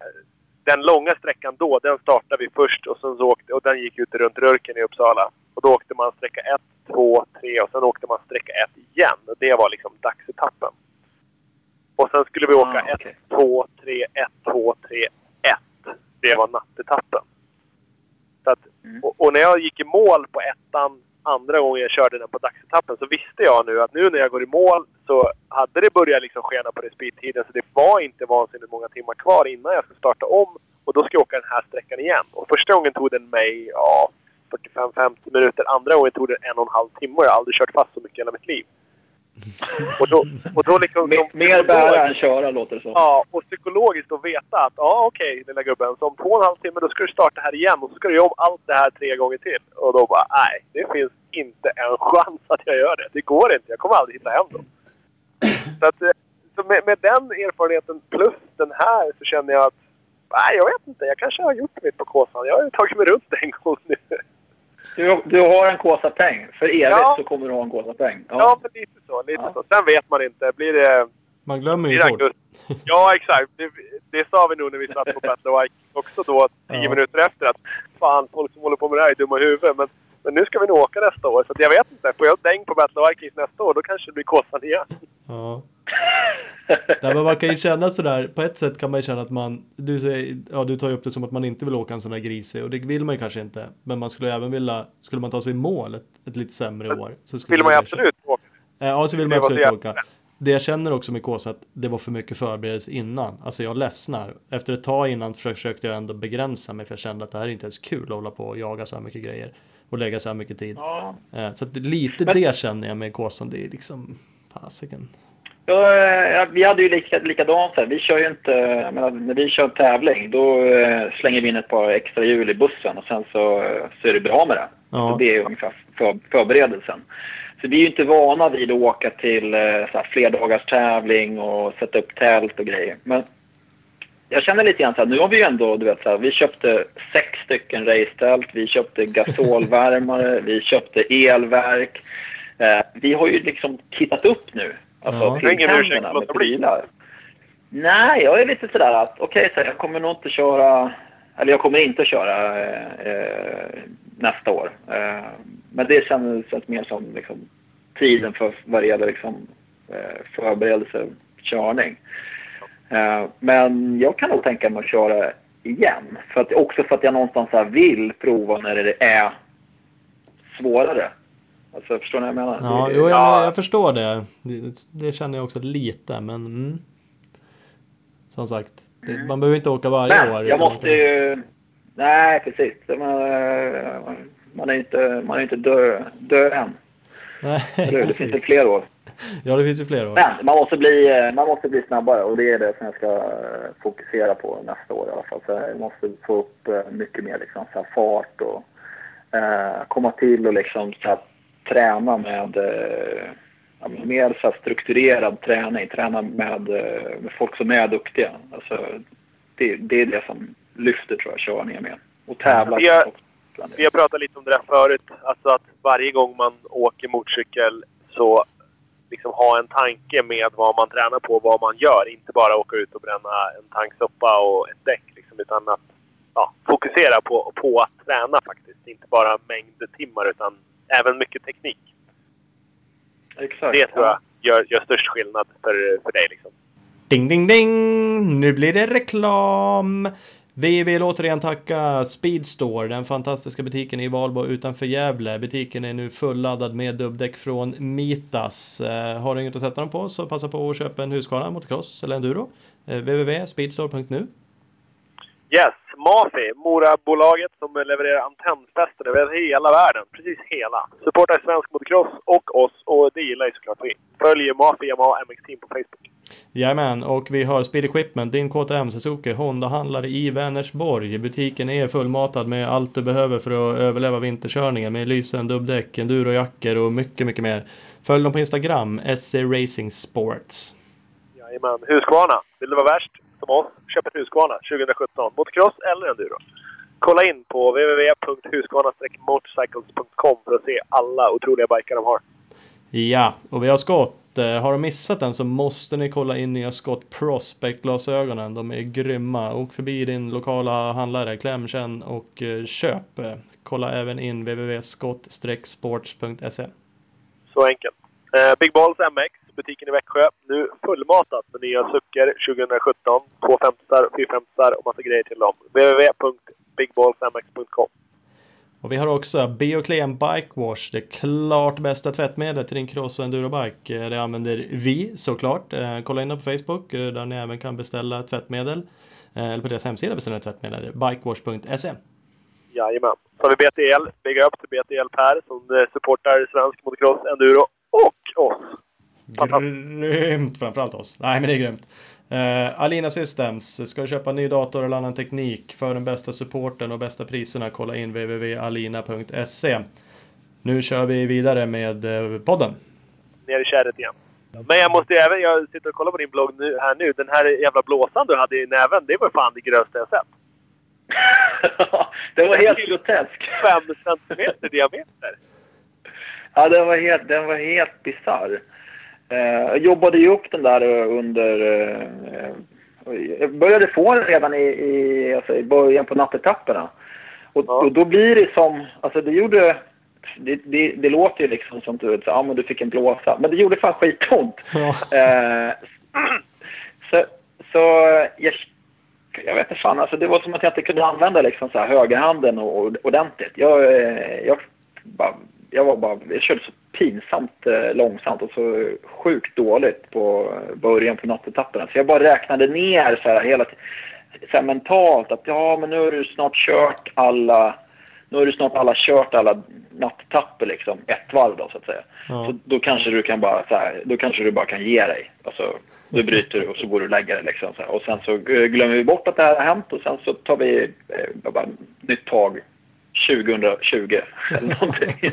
Den långa sträckan då, den startade vi först och sen så åkte... Och den gick ut runt Rörken i Uppsala. Och då åkte man sträcka 1, 2, 3 och sen åkte man sträcka 1 igen. Och det var liksom dagsetappen. Och sen skulle vi åka Ah, 1, okej. 2, 3, 1, 2, 3, 1. Det var nattetappen. Så att, Mm. och, och när jag gick i mål på ettan andra gången jag körde den på dagsetappen så visste jag nu att nu när jag går i mål så hade det börjat liksom skena på respittiden så det var inte vansinnigt många timmar kvar innan jag ska starta om och då ska jag åka den här sträckan igen. Och första gången tog den mig ja, 45-50 minuter. Andra gången tog den en och en halv timme och jag har aldrig kört fast så mycket i hela mitt liv. Och då, och då liksom... Mer, bära än köra låter det som. Ja, och psykologiskt att veta att ja, okej lilla gubben. Så om två och en halv timme då ska du starta här igen och så ska du göra om allt det här tre gånger till. Och då bara, nej, det finns inte en chans att jag gör det. Det går inte. Jag kommer aldrig hitta hem då. Så, att, eh, så med, med den erfarenheten plus den här så känner jag att, nej, jag vet inte. Jag kanske har gjort mitt på Kåsan. Jag har ju tagit mig runt en gång nu. Du, du har en Kåsa-peng. För evigt Ja. så kommer du ha en Kåsa-peng. Ja, men lite så. Lite Ja. så. Sen vet man inte. Blir det... Man glömmer ju fort. Ja, exakt. Det, det sa vi nog när vi satt på Battle of Ike också då, tio Ja. minuter efter. Att fan, folk som håller på med det här är dumma i huvudet. Men, men nu ska vi nog åka nästa år. Så jag vet inte. Får jag däng på Battle of Ike nästa år, då kanske det blir Kåsan igen. Ja. Nej, men man kan ju känna sådär, på ett sätt kan man ju känna att man, du, säger, ja, du tar ju upp det som att man inte vill åka en sån här grisig och det vill man ju kanske inte. Men man skulle även vilja, skulle man ta sig i mål ett, ett lite sämre år. Så skulle vill man ju absolut åka. Ja, så vill man absolut det. åka. Det jag känner också med Kåsa att det var för mycket förberedelse innan. Alltså jag ledsnar. Efter ett tag innan försökte jag ändå begränsa mig för jag kände att det här är inte ens kul att hålla på och jaga så här mycket grejer. Och lägga så här mycket tid. Ja. Eh, Så att lite Men- det känner jag med Kåsan. Det är liksom, fasiken. Ja, eh, vi hade ju lika, likadant. här. Vi kör ju inte, menar, när vi kör tävling då eh, slänger vi in ett par extra hjul i bussen och sen så, så är det bra med det. Ja. Så det är ungefär för, förberedelsen. Så vi är ju inte vana vid att åka till så här, flerdagars tävling och sätta upp tält och grejer. Men jag känner lite grann så här, nu har vi ju ändå, du vet så här, vi köpte sex stycken racetält, vi köpte gasolvärmare, vi köpte elverk. Eh, vi har ju liksom kittat upp nu. Alltså Ja. Tilltänderna att med prylar. Nej, jag är lite sådär att okej, så här, jag kommer nog inte köra, eller jag kommer inte köra eh, eh, nästa år. Eh, men det känns, känns mer som liksom, tiden för vad det gäller liksom, eh, förberedelse, körning. Eh, men jag kan nog tänka mig att köra igen. För att, också för att jag någonstans här vill prova när det är svårare. Alltså, förstår ni vad jag menar? Ja, Det- jo, jag, Ja. jag förstår det. det. Det känner jag också lite, men mm. Som sagt, det, man behöver inte åka varje Men år. jag måste kan- ju... Nej, precis. Man, man är inte, man är inte dö, dö än. Nej? Det finns det fler år. Ja, det finns ju fler år. Men man måste, bli, eh, man måste bli snabbare och det är det som jag ska eh, fokusera på nästa år i alla fall. Så jag måste få upp eh, mycket mer liksom, så här fart och eh, komma till och liksom, så här, träna med eh, ja, mer så här, strukturerad träning. Träna med, med folk som är duktiga. Alltså, det, det är det som lyfter tror jag, körningen med. Och tävla. Vi har-. Vi har pratat lite om det där förut. Alltså att varje gång man åker motorcykel så liksom ha en tanke med vad man tränar på, vad man gör. Inte bara åka ut och bränna en tanksoppa och ett däck. Liksom, utan att ja, fokusera på, på att träna faktiskt. Inte bara mängd timmar utan även mycket teknik. Exakt. Det tror jag gör, gör störst skillnad för, för dig. Liksom. Ding, ding, ding! Nu blir det reklam! Vi vill återigen tacka Speedstore, den fantastiska butiken i Valbo utanför Gävle. Butiken är nu fulladdad med dubbdäck från Mitas. Eh, har du inget att sätta dem på så passa på att köpa en Husqvarna motocross eller enduro. Eh, Www.speedstore.nu Yes, Mafi, Morabolaget som levererar antennfästen över hela världen. Precis hela. Supportar svensk motocross och oss och det gillar ju såklart vi. Följ Mafi Yamaha MX Team på Facebook. Jajamän, och vi har Speed Equipment, din KTM Suzuki Honda-handlare i Vänersborg. Butiken är fullmatad med allt du behöver för att överleva vinterkörningen med lysen, dubbdäck, endurojackor och mycket, mycket mer. Följ dem på Instagram, SC Racing Sports. Jajamän. Husqvarna. Vill du vara värst som oss? Köp Husqvarna 2017. Motocross eller enduro. Kolla in på www.husqvarna-motorcycles.com för att se alla otroliga bikar de har. Ja, och vi har skott eh, har de missat den så måste ni kolla in nya Scott Prospect-glasögonen. De är grymma. Åk förbi din lokala handlare, kläm, känn och eh, köp. Eh, Kolla även in www.scott-sports.se. Så enkelt. Eh, Big Balls MX, butiken i Växjö. Nu fullmatat med nya suckor 2017. 250 450 och massa grejer till dem. www.bigballsmx.com Och vi har också Bioclean Bike Wash, det klart bästa tvättmedlet till din cross och endurobike. Eh, Det använder vi såklart. Eh, Kolla in det på Facebook eh, där ni även kan beställa tvättmedel. Eller på deras hemsida beställa tvättmedel, bikewash.se. Jajamän. Så har vi BTL. Big up till BTL Per som supportar svensk motocross, enduro och oss. Grymt framförallt oss. Nej men det är grymt. Uh, Alina Systems, ska du köpa en ny dator eller annan teknik för den bästa supporten och bästa priserna kolla in www.alina.se. Nu kör vi vidare med eh, podden. Ner i kärret igen. Men jag måste även, jag sitter och kollar på din blogg nu, här nu. Den här jävla blåsan du hade i näven, det var fan det grövsta jag sett. det var helt grotesk. Fem centimeter diameter. Ja, den var helt, den var helt bisarr. Eh, jag jobbade ju upp den där under... Eh, jag började få den redan i, i, alltså i början på nattetapperna. Och, Ja. och då blir det som... Alltså det gjorde... Det, det, det låter ju liksom som du vet, så, ja men du fick en blåsa. Men det gjorde fan skitont. Ja. Eh, så, så jag, jag vet inte fan, alltså det var som att jag inte kunde använda liksom så här högerhanden och, och, ordentligt. Jag, eh, jag, bara, jag var bara, jag körde så pinsamt eh, långsamt och så sjukt dåligt på början på nattetapperna. Så jag bara räknade ner så här hela så här mentalt att ja men nu har du snart kört alla nu har du snart alla kört alla nattetapper liksom ett varv då så att säga. Ja. Så då kanske du kan bara så här, då kanske du bara kan ge dig. Alltså, du bryter du och så går du och lägger dig liksom. Så här. Och sen så eh, glömmer vi bort att det här har hänt och sen så tar vi eh, bara nytt tag 2020 eller någonting.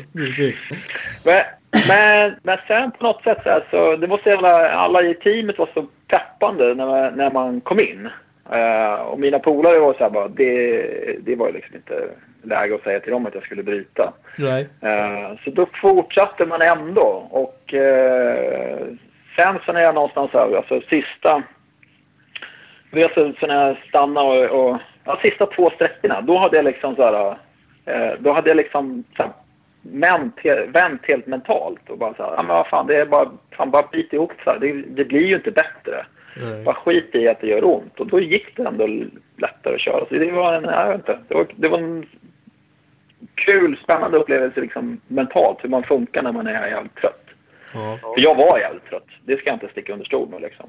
Men, men, men sen på något sätt så, här, så det var så jävla, alla i teamet var så peppande när man, när man kom in. Eh, och mina polare var så här bara, det, det var ju liksom inte läge att säga till dem att jag skulle bryta. Nej. Eh, så då fortsatte man ändå och eh, sen så när jag någonstans, här, alltså sista, vet så när jag stannade och, och ja, sista två sträckorna, då hade jag liksom så här, då hade jag liksom så här, vänt, vänt helt mentalt och bara så här, ja men vad fan, det är bara, fan bara bit ihop så här. Det, det blir ju inte bättre. Nej. Bara skit i att det gör ont. Och då gick det ändå lättare att köra. Så det var en, jag vet inte, det var, det var en kul, spännande upplevelse liksom mentalt. Hur man funkar när man är jävligt trött. Ja. För jag var jävligt trött. Det ska jag inte sticka under stol med liksom.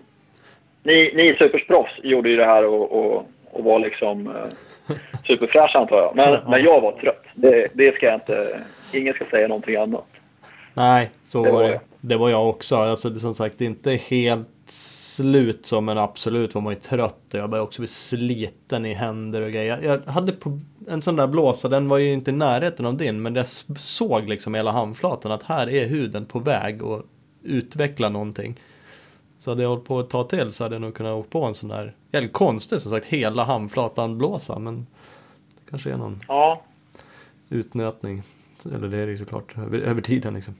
Ni, ni supersproffs gjorde ju det här och, och, och var liksom superfräscha antar jag. Men, Ja. men jag var trött. Det, det ska jag inte... Ingen ska säga någonting annat. Nej, så Det var det. jag. Det var jag också. Alltså, det, som sagt, det är inte helt slut som men absolut var man ju trött och jag började också bli sliten i händer och grejer. Jag hade på en sån där blåsa, den var ju inte i närheten av din men jag såg liksom hela handflatan att här är huden på väg att utveckla någonting. Så hade jag hållit på ett tag till så hade jag nog kunnat åka på en sån där, jävligt konstigt som sagt, hela handflatan blåsa men det kanske är någon Ja, utnötning. Eller det är det ju såklart över, över tiden liksom.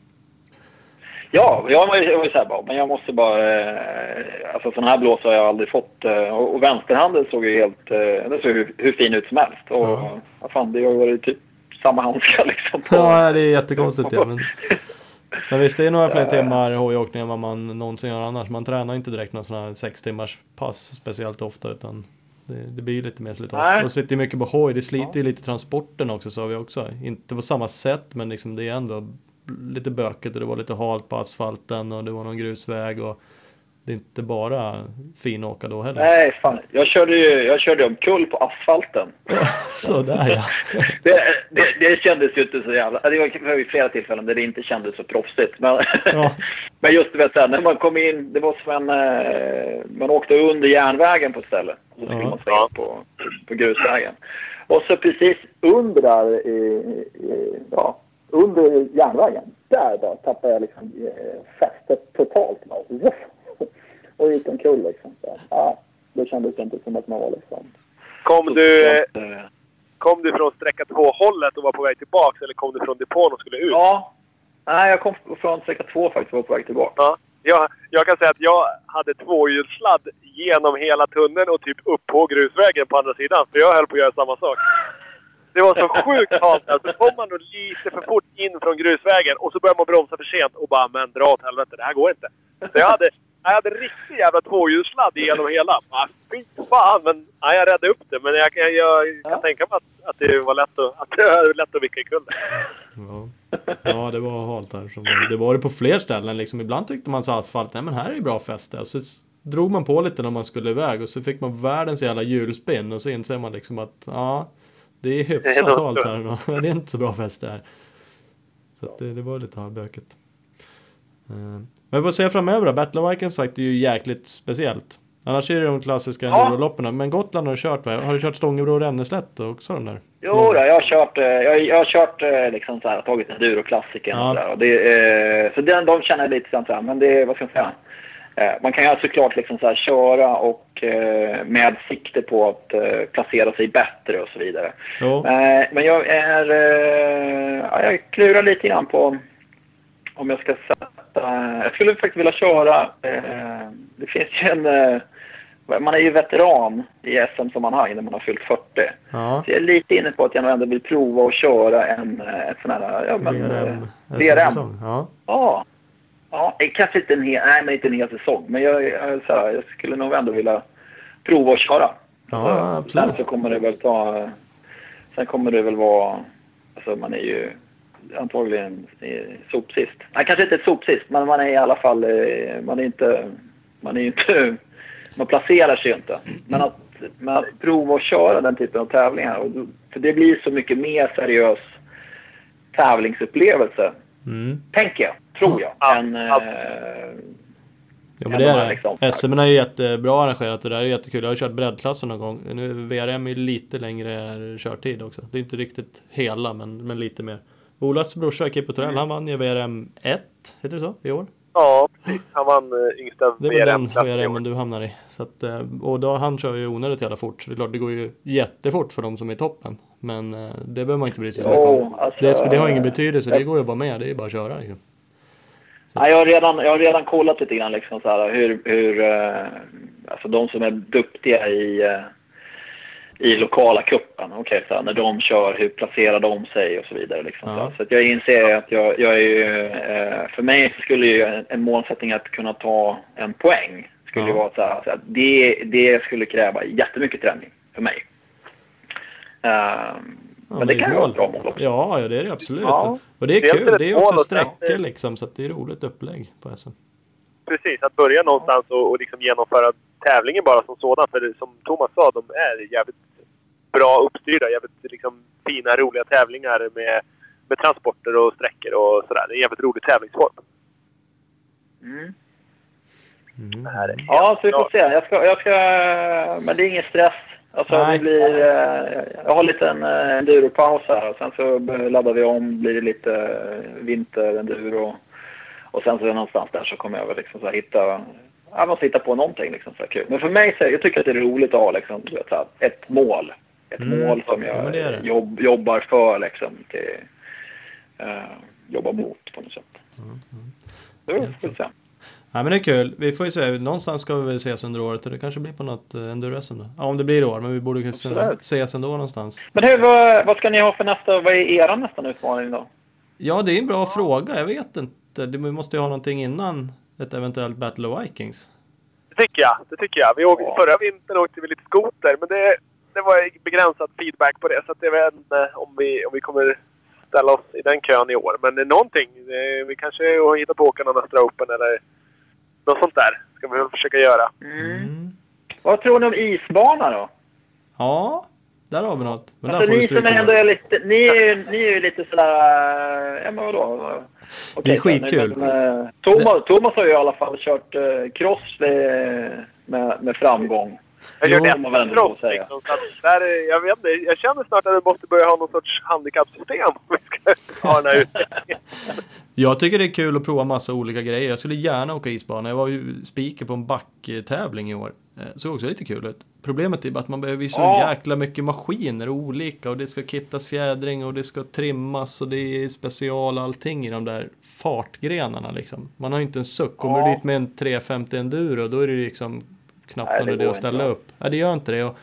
Ja, jag var ju, jag var ju så här bara, men jag måste bara... Eh, alltså sån här blåsa har jag aldrig fått. Eh, och, och vänsterhanden såg ju helt... Eh, den såg hur, hur fin ut som helst. Och Ja. vad fan, det har ju varit typ samma handskar liksom. På, Ja, det är jättekonstigt ja. Men, men visst, det är några fler Ja. timmar hojåkning än vad man någonsin gör annars. Man tränar inte direkt någon sån här sex timmars pass speciellt ofta utan det, det blir lite mer slitage. Och sitter ju mycket på hoj, det sliter ju lite transporten också sa vi också. Inte på samma sätt men liksom det är ändå lite bökigt och det var lite halt på asfalten och det var någon grusväg och det är inte bara fin åka då heller. Nej, fan. Jag körde ju jag körde omkull på asfalten. Sådär ja. Det, det, det kändes ju inte så jävla... Det var ju flera tillfällen där det inte kändes så proffsigt. Men, Ja. men just du vet, här, när man kom in, det var som en... Eh, man åkte under järnvägen på ett ställe. Och så skulle Ja. man svänga på, på grusvägen. Och så precis under där, i, i, ja, under järnvägen, där bara tappade jag liksom eh, fästet totalt. Och gick omkull liksom. Så, ja, det kändes inte som att man var liksom... Kom du, eh, kom du från sträcka två hållet och var på väg tillbaks eller kom du från depån och skulle ut? Ja. Nej, jag kom från sträcka två faktiskt och var på väg tillbaka. Ja. Jag, jag kan säga att jag hade tvåhjulssladd genom hela tunneln och typ upp på grusvägen på andra sidan. För jag höll på att göra samma sak. Det var så sjukt halt. Alltså kom man då lite för fort in från grusvägen och så började man bromsa för sent och bara men dra åt helvete, det här går inte. Så jag hade, jag hade riktig jävla tvåhjulssladd genom hela. Ah, fy fan! Men ja, jag räddade upp det. Men jag, jag, jag kan Ja. tänka mig att, att det var lätt att, att det var lätt att vicka i kullen. Ja. ja, det var halt här. Som, det var det på fler ställen liksom. Ibland tyckte man så asfalt, nej men här är ju bra fäste. Och så drog man på lite när man skulle iväg och så fick man världens jävla hjulspinn och så inser man liksom att ja, det är hyfsat halt här. Det är inte så bra fäste här. Så att det, det var lite halvbökigt. Eh, Men vad säger jag framöver då? Battle of Vikings sagt är ju jäkligt speciellt. Annars är det de klassiska Ja. Men Gotland har du kört va? Har du kört Stångebro och Ränneslätt också de där? Jo, då, jag har kört, eh, jag, jag har kört eh, liksom så här, tagit enduro-klassikern Ja. och sådär. Eh, så den, de känner jag lite sånt här, men det, vad ska man säga? Eh, man kan ju såklart liksom så här köra och eh, med sikte på att placera sig bättre och så vidare. Men jag är, ja, jag klurar lite grann på om jag ska sätta, jag skulle faktiskt vilja köra, eh, det finns ju en, eh, man är ju veteran i SM-sammanhang när man har fyllt 40. Ja. Så jag är lite inne på att jag ändå vill prova att köra en eh, ett sån här, ja men... VRM. eh, VRM. Ja. Ja. Ja, kanske inte en hel, nej men inte en hel säsong. Men jag, jag, så här, jag skulle nog ändå vilja prova att köra. Ja, Alltså, absolut. Sen så kommer det väl ta, sen kommer det väl vara, alltså man är ju antagligen eh, sopsist. Nej, kanske inte sopsist, men man är i alla fall, eh, man är inte, man är ju inte, man placerar sig ju inte. Men att, men att prova att köra den typen av tävlingar, och, för det blir så mycket mer seriös tävlingsupplevelse, Mm. tänker jag, tror jag, Ja, än, ja. eh, Ja men det är det. liksom. SM är ju jättebra arrangerat och det där är jättekul. Jag har kört breddklassen någon gång. Nu VRM är lite längre körtid också. Det är inte riktigt hela men, men lite mer. Olas brorsa Kippo Torell, han vann ju VRM 1, heter det så? I år? Ja, precis. Han vann uh, yngsta Det väl den. VRM du hamnar i. Så att, eh, och då, han kör ju onödigt jävla fort. Det är klart, det går ju jättefort för de som är i toppen. Men eh, det behöver man inte bry sig så mycket om. alltså, det, det har ingen betydelse, det jag- går ju bara med. Det är bara att köra. Liksom. Ja, jag, har redan, jag har redan kollat lite grann liksom så här, hur, hur eh, alltså de som är duktiga i, eh, i lokala kuppen, okej, så här, när de kör, hur placerar de sig och så vidare. Liksom, Ja. så, så att jag inser att jag, jag är ju, eh, för mig så skulle ju en, en målsättning att kunna ta en poäng skulle ju Ja. vara så här, så här det, det skulle kräva jättemycket träning för mig. Ehm, Ja, men det är kan ju vara ett bra mål också. Ja, ja det är det absolut. Ja. Och det är Det är kul. Det är också sträckor liksom. Så att det är roligt upplägg på SM. Precis, att börja någonstans och, och liksom genomföra tävlingen bara som sådan. För det, som Thomas sa, de är jävligt bra uppstyrda. Jävligt liksom, fina, roliga tävlingar med, med transporter och sträckor och sådär. Det är en jävligt rolig tävlingsform. Mm. Mm. Ja, så vi får se. Jag ska, jag ska, men det är ingen stress. Alltså, Nej. det blir, eh, jag har lite en eh, enduropaus här och sen så laddar vi om. Blir det lite vinter-enduro. Och sen så någonstans där så kommer jag väl liksom så här hitta, jag måste hitta på någonting liksom så kul. Men för mig så, jag tycker att det är roligt att ha liksom, du vet, så här, ett mål. Ett Mm. mål som Ja, jag men det är det. jobb, jobbar för liksom. Till, eh, jobbar mot på något sätt. Mm, mm. Så se. Ja men det är kul. Vi får ju se. Någonstans ska vi väl ses under året och det kanske blir på något uh, enduro-SM då. Ja om det blir i år men vi borde kanske Absolut. ses ändå någonstans. Men hur, vad, vad ska ni ha för nästa, vad är era nästa utmaning då? Ja det är en bra fråga. Jag vet inte. Det- Vi måste ju ha någonting innan ett eventuellt Battle of Vikings. Det tycker jag. Det tycker jag. Vi åkte, Ja. Förra vintern åkte vi lite skoter, men det, det var begränsad feedback på det. Så att jag vet inte om vi, om vi kommer ställa oss i den kön i år. Men det någonting. Vi kanske hittar på att åka någon Östra Open eller något sånt där. Ska vi försöka göra. Mm. Vad tror ni om isbana då? Ja, där har vi något. Men alltså ni du som ändå är lite, ni är ju, ni är ju lite sådär, ja men vadå? Okej, Det är skitkul. Men, Thomas, Thomas har ju i alla fall kört eh, cross med, med framgång. Jag ett ändå trots liksom. Så att där, är- jag vet inte. Jag känner snart att vi måste börja ha någon sorts handikappsystem. Om vi ska ha den här utvecklingen. Jag tycker det är kul att prova massa olika grejer. Jag skulle gärna åka isbana. Jag var ju speaker på en backtävling i år. Eh, Såg också lite kul ut. Problemet är bara att man behöver ju så Ja. jäkla mycket maskiner och olika och det ska kittas fjädring och det ska trimmas och det är special och allting i de där fartgrenarna liksom. Man har ju inte en suck. Kommer Ja. du dit med en 350 enduro då är det liksom knappt Nej, det någon idé att ställa upp. Nej, det gör inte det. Och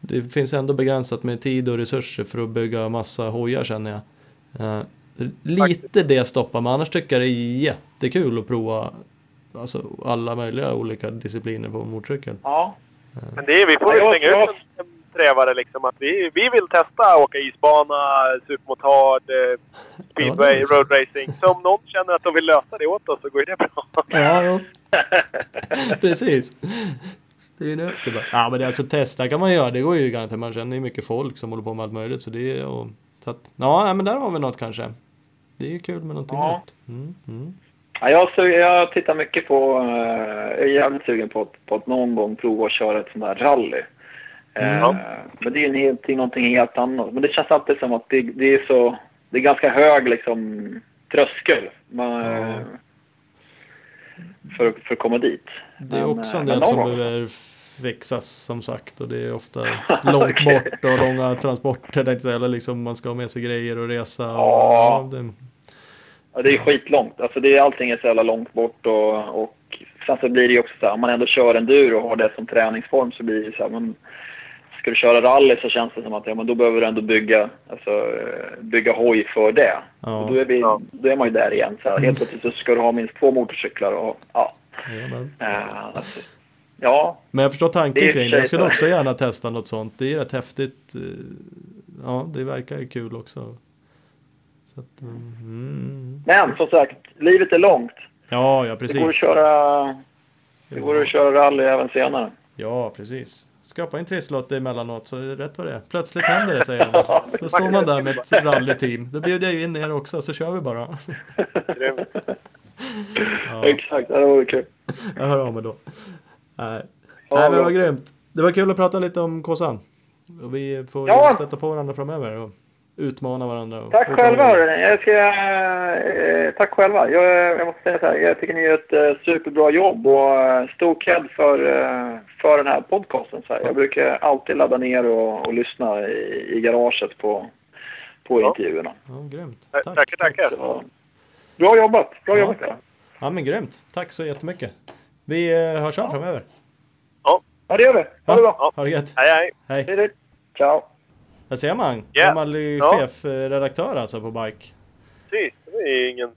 det finns ändå begränsat med tid och resurser för att bygga massa hojar känner jag. Eh, lite det stoppar mig. Annars tycker jag det är jättekul att prova alltså, alla möjliga olika discipliner på motorcykel. Ja. Men det är, vi får väl slänga ut en, trävare liksom. Att vi, vi vill testa att åka isbana, supermotard, eh, speedway, Ja, road racing. Så om någon känner att de vill lösa det åt oss så går ju det bra. Ja. Precis. Styr upp det bara. Ja men det är alltså testa kan man göra. Det går ju garanterat. Man känner ju mycket folk som håller på med allt möjligt. Så det är och, så att, ja men där har vi något kanske. Det är ju kul med någonting Ja. nytt. Mm, mm. Ja, jag, jag tittar mycket på, eh, jag är jävligt sugen på, att- på att någon gång prova att köra ett sånt här rally. Eh, Ja. Men det är ju en helt, det är någonting helt annat. Men det känns alltid som att det, det är så, det är ganska hög liksom tröskel man. För, för att komma dit. Det är Men, också en del som behöver fixas som sagt. Och det är ofta långt Okej. bort och långa transporter. Eller liksom man ska ha med sig grejer och resa. Och, Ja. det, Ja, det är skitlångt. Alltså det är, allting är så jävla långt bort och, och sen så blir det ju också så här, om man ändå kör enduro och har det som träningsform så blir det så här, men ska du köra rally så känns det som att ja, men då behöver du ändå bygga, alltså, eh, bygga hoj för det. Ja. Och då, är vi, Ja. då är man ju där igen. Så här, helt plötsligt så ska du ha minst två motorcyklar och ja. Eh, alltså, ja, Men jag förstår tanken kring det. Jag skulle så. också gärna testa något sånt. Det är rätt häftigt. eh, Ja, det verkar ju kul också. Så att, mm. men som sagt, livet är långt. Ja, ja Det går att precis. köra, det går att köra rally även senare. Ja, precis. Skapa en trisslotte emellanåt så är det rätt vad det är. Plötsligt händer det säger han. det Då står man där med ett rallyteam. Då bjuder jag ju in er också så kör vi bara. Ja, Exakt, det vore kul. jag hör av mig då. Nej, Ja, Nej men vad grymt. Det var kul att prata lite om kåsan. Och vi får Ja. ju stöta på varandra framöver och utmana varandra. Och Tack själva hörni. Jag ska, eh, tack själva. Jag, jag måste säga så här, jag tycker ni gör ett eh, superbra jobb och eh, stor cred för, eh, för den här podcasten. Så här. Jag brukar alltid ladda ner och, och lyssna i, i garaget på, på Ja. intervjuerna. Ja, grymt. Ta- Tackar, tackar. Så, bra jobbat! Bra Ja. jobbat. Ja men grymt. Tack så jättemycket. Vi eh, hörs av framöver. Ja, det gör vi. Ha det bra. Ha det gött. Hej, hej. Hej. Hej, hej. Ciao. Där ser man. Ja. Gammal Ja. chefredaktör alltså på Bike. Precis. Det var ingen,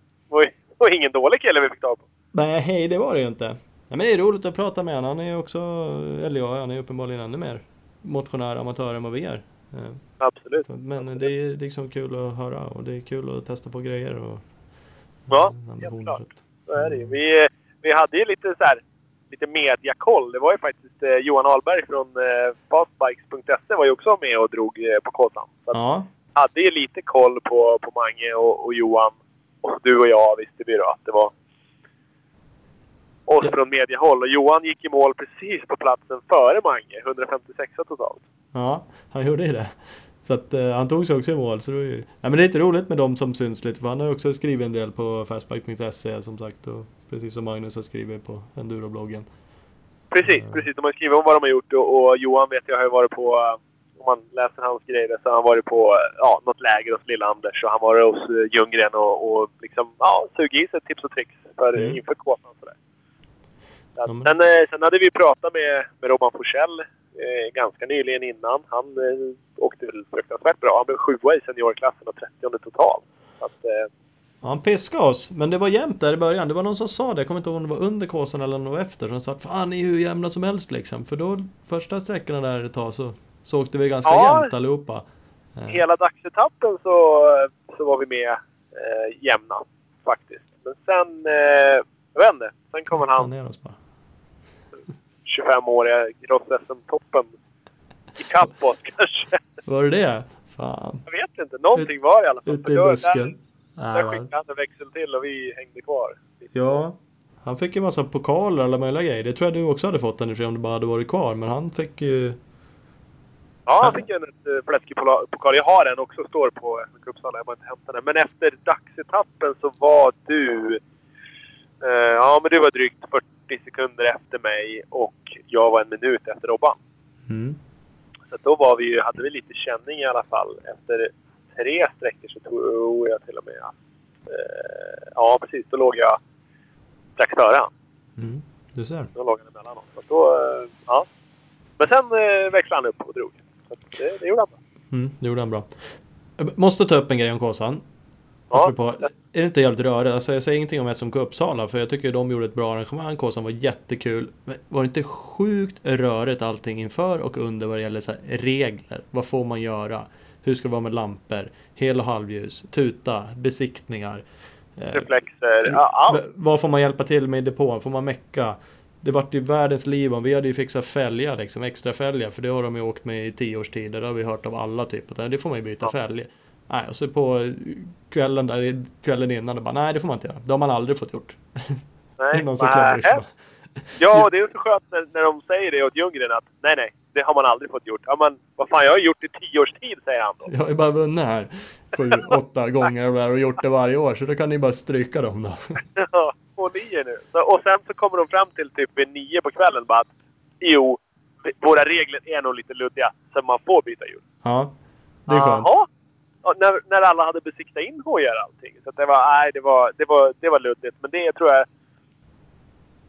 var ingen dålig kille vi fick tag på. Nej, hej, det var det ju inte. Nej, men det är roligt att prata med honom. Han är ju också, eller ja, han är uppenbarligen ännu mer motionär, amatör än vad vi är. Eh, Absolut. Men det är liksom kul att höra och det är kul att testa på grejer och Ja, ambitioner. helt klart. Så är det ju. Vi, vi hade ju lite så här, lite mediakoll. Det var ju faktiskt eh, Johan Ahlberg från eh, fastbikes.se var ju också med och drog eh, på Kåsan. Så Ja, hade ju lite koll på, på Mange och, och Johan. Och du och jag visste vi då att det var oss Ja. från mediehåll. Och Johan gick i mål precis på platsen före Mange. 156 totalt. ja, han gjorde ju det. Så att eh, han tog sig också i mål. Så det, var ju... ja, men det är lite roligt med de som syns lite. För han har också skrivit en del på fastbike.se som sagt. Och precis som Magnus har skrivit på endurobloggen. Precis, Ja. precis. De har skrivit om vad de har gjort och, och Johan vet jag har ju varit på, eh, om man läser hans grejer, så har han varit på eh, ja, något läger hos Lill-Anders och han varit hos Ljunggren och, och liksom, ja, sugit i sig tips och tricks för, Mm. inför kåsan. Sådär. Så att, Ja, men- sen, sen hade vi pratat med, med Robban Forsell eh, ganska nyligen innan. Han eh, åkte väl fruktansvärt bra. Han blev sjua i seniorklassen och 30 totalt. Eh, Ja, han piskade oss, men det var jämnt där i början. Det var någon som sa det, jag kommer inte ihåg om det var under kåsan eller var efter. Som sa att fan ni är hur jämna som helst liksom. För då första sträckorna där ett tag så, så åkte vi ganska Ja. jämnt allihopa. Eh, hela dagsetappen så, så var vi med eh, jämna faktiskt. Men sen, eh, jag vet inte, sen kom väl ta han bara. 25-åriga cross-SM-toppen ikapp oss kanske. Var det det? Fan. Jag vet inte, någonting var det i alla fall. Ute i busken. Där, där skickade han en växel till och vi hängde kvar. Ja. Han fick ju massa pokaler och alla möjliga grejer. Det tror jag du också hade fått Anders om du bara hade varit kvar. Men han fick ju... Ja, han fick en ett fläskig pokal. Jag har den också, står på Cupsala. Jag har inte hämtat den. Men efter dagsetappen så var du... Eh, ja, men du var drygt 40 sekunder efter mig och jag var en minut efter Robban. Mm. Så då var vi ju, hade vi lite känning i alla fall. Efter tre sträckor så tror jag till och med att Eh, ja, precis. Då låg jag strax före han. Mm, du ser. Då låg han emellan oss. Så då, eh, ja. Men sen eh, växlade han upp och drog. Så det, det gjorde han bra. Mm, det gjorde han bra. Jag måste ta upp en grej om Kåsan. Ja, Apropå, är det inte jävligt rörigt? Alltså jag säger ingenting om SMK Uppsala för jag tycker de gjorde ett bra arrangemang. Kåsan var jättekul. Men var det inte sjukt rörigt allting inför och under vad det gäller så regler? Vad får man göra? Hur ska det vara med lampor? Hel och halvljus? Tuta? Besiktningar? eh, reflexer. Ja, allt. Vad får man hjälpa till med i depån? Får man mecka? Det vart ju världens liv om vi hade ju fixat fälgar liksom, extra fälgar för det har de ju åkt med i tio års tid. Det har vi hört av alla typ. Det får man ju byta Ja. fälg. Nej, och så på kvällen där, kvällen innan, och bara, nej det får man inte göra. Det har man aldrig fått gjort. Nej, någon som klämmer. Ja, det är så skönt när, när de säger det åt Ljunggren att nej, nej, det har man aldrig fått gjort. Ja, men vad fan, jag har gjort det i tio års tid, säger han då. Jag har ju bara vunnit här sju, åtta gånger och och gjort det varje år så då kan ni bara stryka dem då. Ja, i er nu. Så, och sen så kommer de fram till typ vid nio på kvällen bara att jo, våra regler är nog lite luddiga, så man får byta hjul. Ja, det är skönt. Jaha. När, när alla hade besiktat in hojar och allting. Så det var, nej, det var, det var, det var luddigt. Men det tror jag,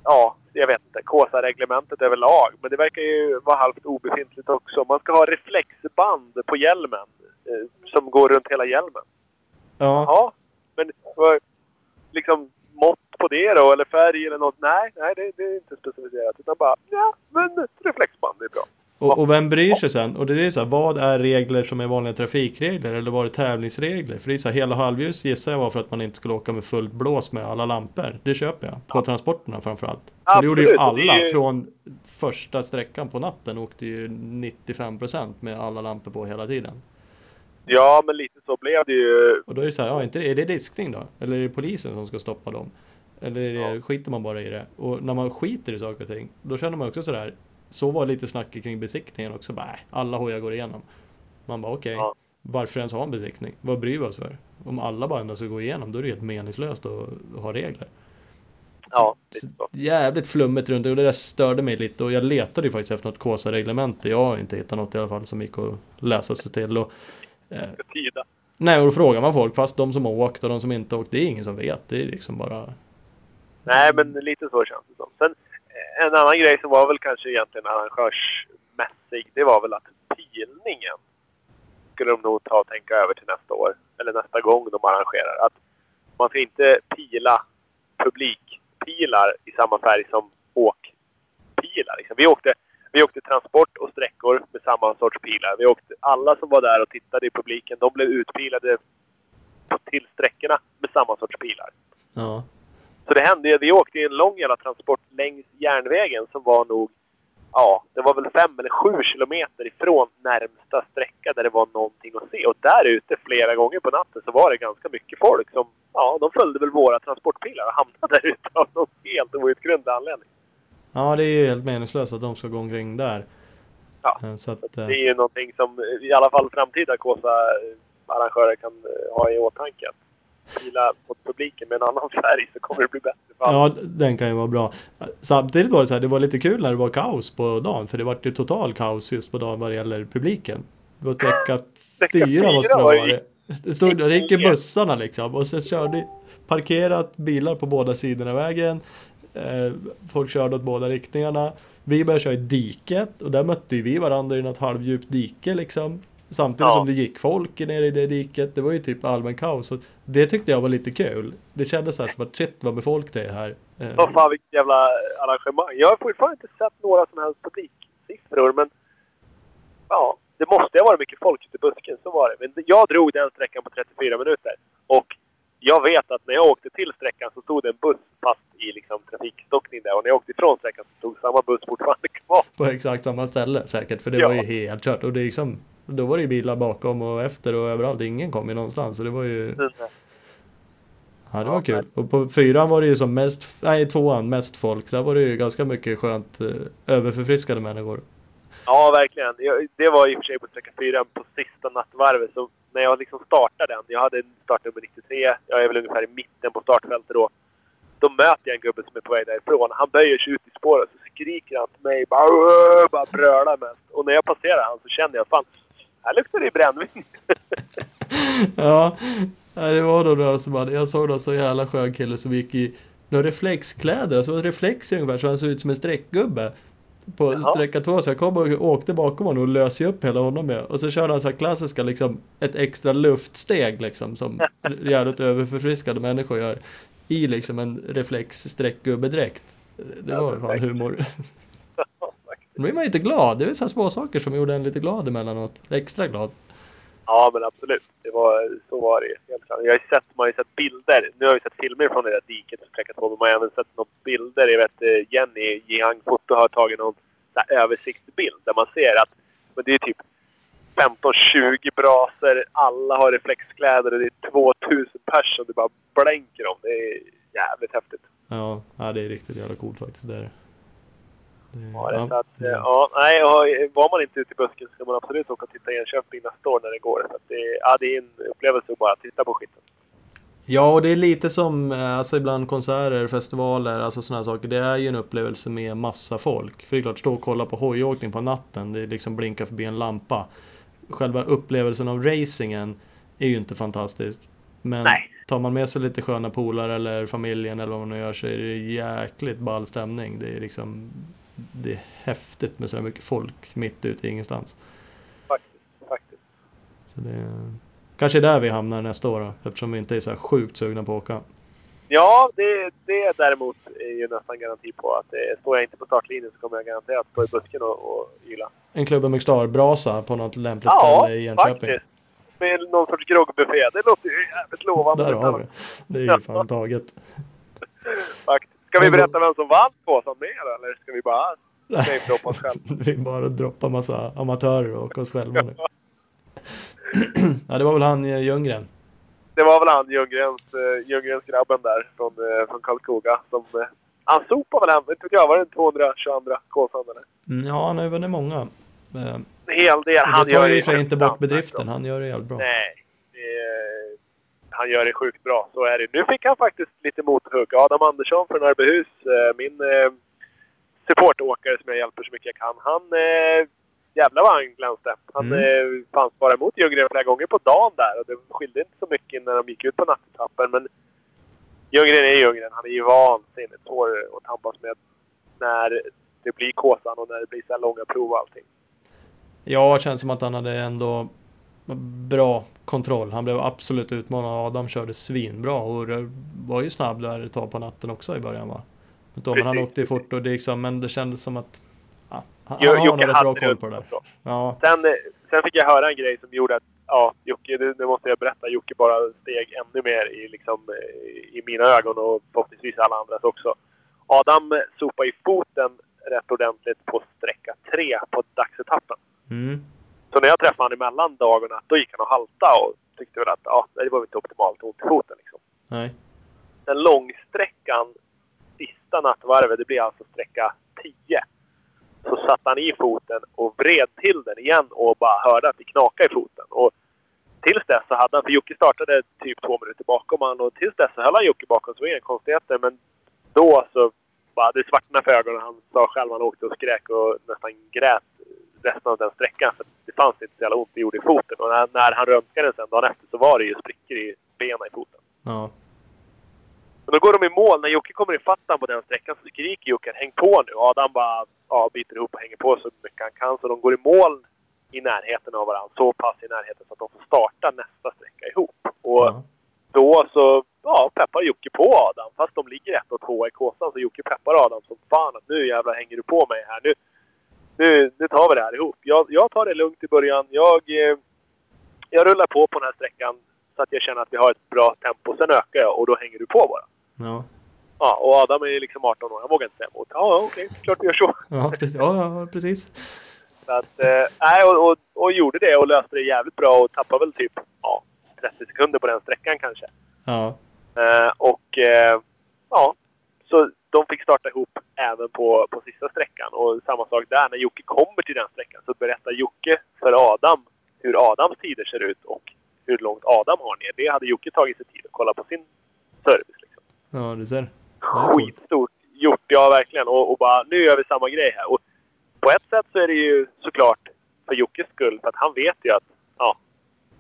ja, jag vet inte, KSA-reglementet överlag. Men det verkar ju vara halvt obefintligt också. Man ska ha reflexband på hjälmen eh, som går runt hela hjälmen. Ja, Ja, men vad- liksom mått på det då? Eller färg eller något? Nej, nej det, det är inte specificerat. Utan bara, ja, men reflexband är bra. Och, och vem bryr sig sen? Och det är så här, vad är regler som är vanliga trafikregler eller vad är tävlingsregler? För det är så här, hela halvljus gissar jag var för att man inte skulle åka med fullt blås med alla lampor. Det köper jag. På transporterna framförallt. Det gjorde ju det alla ju- från första sträckan på natten åkte ju 95% med alla lampor på hela tiden. Ja, men lite så blev det ju. Och då är det så här, ja, inte, är det diskning då? Eller är det polisen som ska stoppa dem? Eller är det, Ja. skiter man bara i det? Och när man skiter i saker och ting, då känner man också sådär, så var lite snacket kring besiktningen också, bara, äh, alla hojar går igenom. Man bara okej, Ja. varför ens ha en besiktning? Vad bryr vi oss för? Om alla bara ändå ska gå igenom, då är det helt meningslöst att ha regler. Ja. Jävligt flummigt runt det och det där störde mig lite och jag letade ju faktiskt efter något KSA-reglemente. Jag har inte hittat något i alla fall som gick att läsa sig till. Och, eh. Nej, och då frågar man folk, fast de som har åkt och de som inte har åkt, det är ingen som vet. Det är liksom bara... Nej, men lite så känns det som. Sen en annan grej som var väl kanske egentligen arrangörsmässig, det var väl att pilningen skulle de nog ta och tänka över till nästa år. Eller nästa gång de arrangerar. Att man ska inte pila publikpilar i samma färg som åkpilar. Liksom. Vi, åkte, vi åkte transport och sträckor med samma sorts pilar. Vi åkte, alla som var där och tittade i publiken, de blev utpilade till sträckorna med samma sorts pilar. Ja. Så det hände ju, vi åkte i en lång jävla transport längs järnvägen som var nog, ja, det var väl fem eller sju kilometer ifrån närmsta sträcka där det var någonting att se. Och där ute flera gånger på natten så var det ganska mycket folk som, ja, de följde väl våra transportpilar och hamnade där ute av någon helt outgrundlig anledning. ja, det är ju helt meningslöst att de ska gå omkring där. Ja. Eh, Så att, Det eh, är ju någonting som i alla fall framtida Kåsa-arrangörer kan eh, ha i åtanke. Att pila mot publiken med en annan färg så kommer det bli bättre alla. ja, den kan ju vara bra. Samtidigt var det så här, det var lite kul när det var kaos på dagen. För det var ju total kaos just på dagen vad det gäller publiken. Det var sträcka fyra måste det ha varit. Det, stod, det gick ju bussarna liksom och så körde parkerat bilar på båda sidorna av vägen. Eh, folk körde åt båda riktningarna. Vi började köra i diket och där mötte vi varandra i något halvdjupt dike liksom. Samtidigt Ja. som det gick folk nere i det diket. Det var ju typ allmän kaos. Så det tyckte jag var lite kul. Det kändes så här som att shit vad med folk det är här. Eh, Vad fan vilket jävla arrangemang. Jag har fortfarande inte sett några som helst publiksiffror men ja, det måste ha varit mycket folk ute i busken. Så var det. Men jag drog den sträckan på 34 minuter. Och jag vet att när jag åkte till sträckan så stod det en buss fast i liksom trafikstockning där. Och när jag åkte ifrån sträckan så stod samma buss fortfarande kvar. på exakt samma ställe säkert. För det Ja. var ju helt kört. Och det är liksom, då var det ju bilar bakom och efter och överallt. Ingen kom ju någonstans. Så det var ju Ja, det var kul. Och på fyran var det ju som mest, nej tvåan mest folk. Där var det ju ganska mycket skönt eh, överförfriskade människor. Ja, verkligen. Det var i och för sig på sträcka 4 på sista nattvarvet. Så när jag liksom startade den, jag hade startnummer 93, jag är väl ungefär i mitten på startfältet då. Då möter jag en gubbe som är på väg därifrån. Han böjer sig ut i spåret så skriker han till mig. Bara, bara brölar mest. Och när jag passerar han så kände jag fan, här luktar det brännvin. ja, det var nog några som hade, jag såg någon så jävla skön kille som gick i några reflexkläder, alltså en reflex ungefär så han såg ut som en streckgubbe. På Jaha. sträcka två så jag kom och åkte bakom honom och löste upp hela honom med. Och så körde han så här klassiska liksom, ett extra luftsteg liksom som jävligt överförfriskade människor gör. I liksom en reflex streckgubbedräkt. Det Ja, var fan perfekt. humor. Då blir man ju inte glad. Det är så här små saker som gjorde en lite glad emellanåt. Extra glad. Ja, men absolut. Det var, så var det. Jag har sett, man har ju sett bilder. Nu har vi sett filmer från det där diket som på, men man har även sett några bilder. Jag vet eh, Jenny Jiang Foto har tagit någon översiktsbild där man ser att men det är typ 15-20 brasor. Alla har reflexkläder och det är 2000 personer. Det bara blänker om. Det är jävligt häftigt. Ja, ja det är riktigt jävla coolt faktiskt. Det är det. Det- Ja, att, eh, ja, nej, var man inte ute i busken ska man absolut åka och titta i Enköping nästa år när det går. Så att det, ja, det är en upplevelse att bara titta på skiten. Ja, och det är lite som eh, alltså ibland konserter, festivaler, alltså sådana saker. Det är ju en upplevelse med massa folk. För det är klart, stå och kolla på hojåkning på natten, det är liksom blinka förbi en lampa. Själva upplevelsen av racingen är ju inte fantastisk. Men Nej. tar man med sig lite sköna polare eller familjen eller vad man nu gör så är det jäkligt ball stämning. Det är liksom det är häftigt med så mycket folk mitt ute i ingenstans. Faktiskt. faktiskt. Så det är kanske är där vi hamnar nästa år då, eftersom vi inte är så här sjukt sugna på att åka. Ja, det, det däremot är ju nästan garanti på att det, står jag inte på startlinjen så kommer jag garanterat stå i busken och, och yla. En Klubben McStar-brasa på något lämpligt Ja, ställe i Enköping. faktiskt. Med någon sorts groggbuffé. Det låter ju jävligt lovande. Där har vi det. Det är ju fan taget. Faktiskt. Ska vi berätta vem som vann påsen med eller ska vi bara namedroppa oss själva? Vi bara droppar massa amatörer och oss själva nu. Ja, det var väl han eh, Ljunggren. Det var väl han Ljunggrens, uh, Ljunggrens grabben där från, uh, från Karlskoga som... Han sopade väl hem, inte vet jag, var det 222 Kåsan eller? Mm, Ja, han har ju vunnit många. Eh, En hel del. Han det tar ju sig inte bort bedriften. bra. Han gör det jävligt bra. Nej. Det han gör det sjukt bra, så är det. Nu fick han faktiskt lite mothugg. Adam Andersson från Arbyhus, eh, min eh, supportåkare som jag hjälper så mycket jag kan. Han... Eh, jävlar vad han glänste. Han Mm. fanns bara emot Ljunggren flera gånger på dagen där och det skilde inte så mycket när de gick ut på nattetappen. Men Ljunggren är Ljunggren. Han är ju vansinnigt svår att tampas med när det blir Kåsan och när det blir så här långa prov och allting. Ja, det känns som att han hade ändå bra kontroll. Han blev absolut utmanad. Adam körde svinbra och var ju snabb där ett tag på natten också i början va? Men, han åkte ju fort och det liksom, men det kändes som att ja, han, Jo- han har nog rätt bra koll på det där. Ja, Sen, sen fick jag höra en grej som gjorde att, ja, Jocke, det måste jag berätta, Jocke bara steg ännu mer i, liksom, i mina ögon och förhoppningsvis alla andras också. Adam sopade i foten rätt ordentligt på sträcka tre på dagsetappen. mm. Så när jag träffade honom emellan dagarna, då gick han och halta och tyckte väl att ja, det var inte optimalt ont i foten. Liksom. nej. Den långsträckan, sista nattvarvet, det blir alltså sträcka 10. Så satte han i foten och vred till den igen och bara hörde att det knakade i foten. Och tills dess så hade han, för Jocke startade typ två minuter bakom han och tills dess så höll han Jocke bakom så det var inga konstigheter. Men då så bara det svartnade för ögonen. Han sa själv han åkte och skrek och nästan grät resten av den sträckan. För det fanns inte så jävla ont det gjorde i foten. Och när, när han röntgade sen dagen efter så var det ju sprickor i benen i foten. Ja. Men då går de i mål. När Jocke kommer ifatt på den sträckan så skriker Jocke häng på nu. Adam bara ja, biter ihop och hänger på så mycket han kan. Så de går i mål i närheten av varandra. Så pass i närheten så att de får starta nästa sträcka ihop. Och ja. då så ja, peppar Jocke på Adam. Fast de ligger ett och två i kåsan så Jocke peppar Adam som fan att nu jävlar hänger du på mig här. Nu, nu, nu tar vi det här ihop. Jag, jag tar det lugnt i början. Jag, eh, jag rullar på på den här sträckan så att jag känner att vi har ett bra tempo. Sen ökar jag och då hänger du på bara. Ja, Ja, och Adam är liksom 18 år. Han vågar inte säga emot. Ja, okej. Klart vi gör så. ja, precis. Ja, precis. Så att, eh, och, och, och gjorde det och löste det jävligt bra och tappade väl typ ja, 30 sekunder på den sträckan kanske. Ja, Eh, och eh, ja, så de fick starta ihop även på, på sista sträckan. Och samma sak där, när Jocke kommer till den sträckan så berättar Jocke för Adam hur Adams tider ser ut och hur långt Adam har ner. Det hade Jocke tagit sig tid att kolla på sin service. Liksom. ja, du ser. Skitstort gjort, ja verkligen. Och, och bara, nu gör vi samma grej här. Och på ett sätt så är det ju såklart för Jockes skull, för att han vet ju att ja,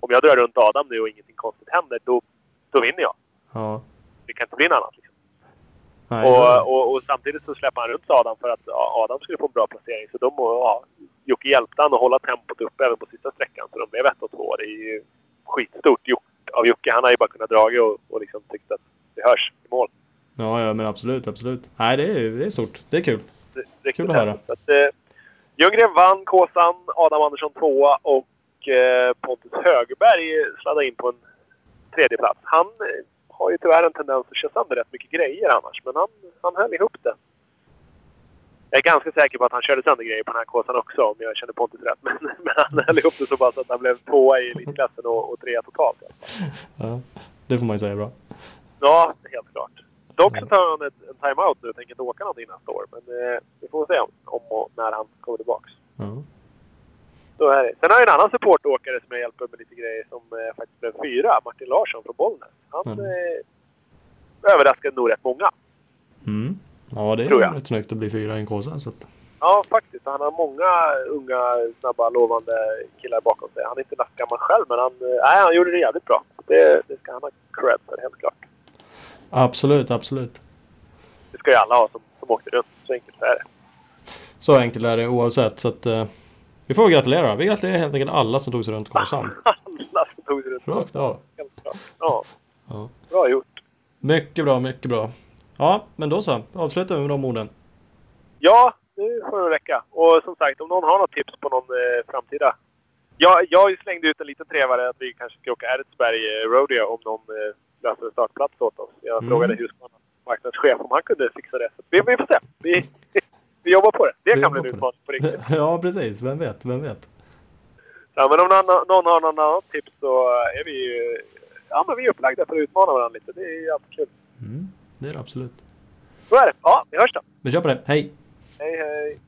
om jag drar runt Adam nu och ingenting konstigt händer, då då vinner jag. Ja. Det kan inte bli något annat. Liksom. Och, och, och samtidigt så släpper han runt Adam för att Adam skulle få en bra placering. Så de, ja, Jocke hjälpte han att hålla tempot uppe även på sista sträckan. Så de blev 1 och 2. Det är ju skitstort av Jocke. Han har ju bara kunnat dra och, och liksom tyckt att det hörs i mål. ja, ja, men absolut, absolut. Nej, det är, det är stort. Det är kul. Det, det är Kul att höra. Att, eh, Ljunggren vann Kåsan, Adam Andersson tvåa och eh, Pontus Högberg sladdade in på en tredje plats. Han eh, har ju tyvärr en tendens att köra sönder rätt mycket grejer annars, men han, han höll ihop det. Jag är ganska säker på att han körde sönder grejer på den här Kåsan också om jag känner Pontus rätt. Men, men han höll ihop det så pass att han blev tvåa i elitklassen och, och trea totalt. Ja, det får man ju säga bra. Ja, helt klart. Dock så tar han ett, en timeout nu och tänker inte åka någonting nästa år. Men eh, vi får se om, om och när han kommer tillbaks. Ja. Så är det. Sen har jag en annan supportåkare som jag hjälper med lite grejer som eh, faktiskt blev fyra. Martin Larsson från Bollnäs. Han Mm. eh, överraskade nog rätt många. Mm. Ja, det är rätt snyggt att bli fyra i en kåsa. Så att, Ja, faktiskt. Han har många unga, snabba, lovande killar bakom sig. Han är inte nattgammal själv, men han, eh, nej, han gjorde det jävligt bra. Det, det ska han ha cred för, helt klart. absolut, absolut. Det ska ju alla ha som, som åkte runt. Så enkelt är det. Så enkelt är det oavsett. Så att, eh, vi får gratulera. Vi gratulerar helt enkelt alla som tog sig runt Karlshamn. Alla som tog sig runt. Rakt av. Ja, Ja. bra gjort. Mycket bra, mycket bra. Ja, men då så. Avslutar vi med de orden. Ja, nu får det räcka. Och som sagt, om någon har något tips på någon eh, framtida... Ja, jag slängde ut en liten trevare att vi kanske ska åka Eritsberg eh, Rodeo om någon eh, löser startplats åt oss. Jag Mm. frågade Husqvarna marknadschef om han kunde fixa det. Så vi, vi får se. Vi, vi jobbar på det. Det kan bli en på utmaning på riktigt. Ja, precis. Vem vet, vem vet. Ja, men om någon, någon har någon annan tips så är vi ju... Ja, men vi är upplagda för att utmana varandra lite. Det är alltid kul. Mm, det är det absolut. Så är det. Ja, vi hörs då. Vi kör på det. Hej! Hej, hej.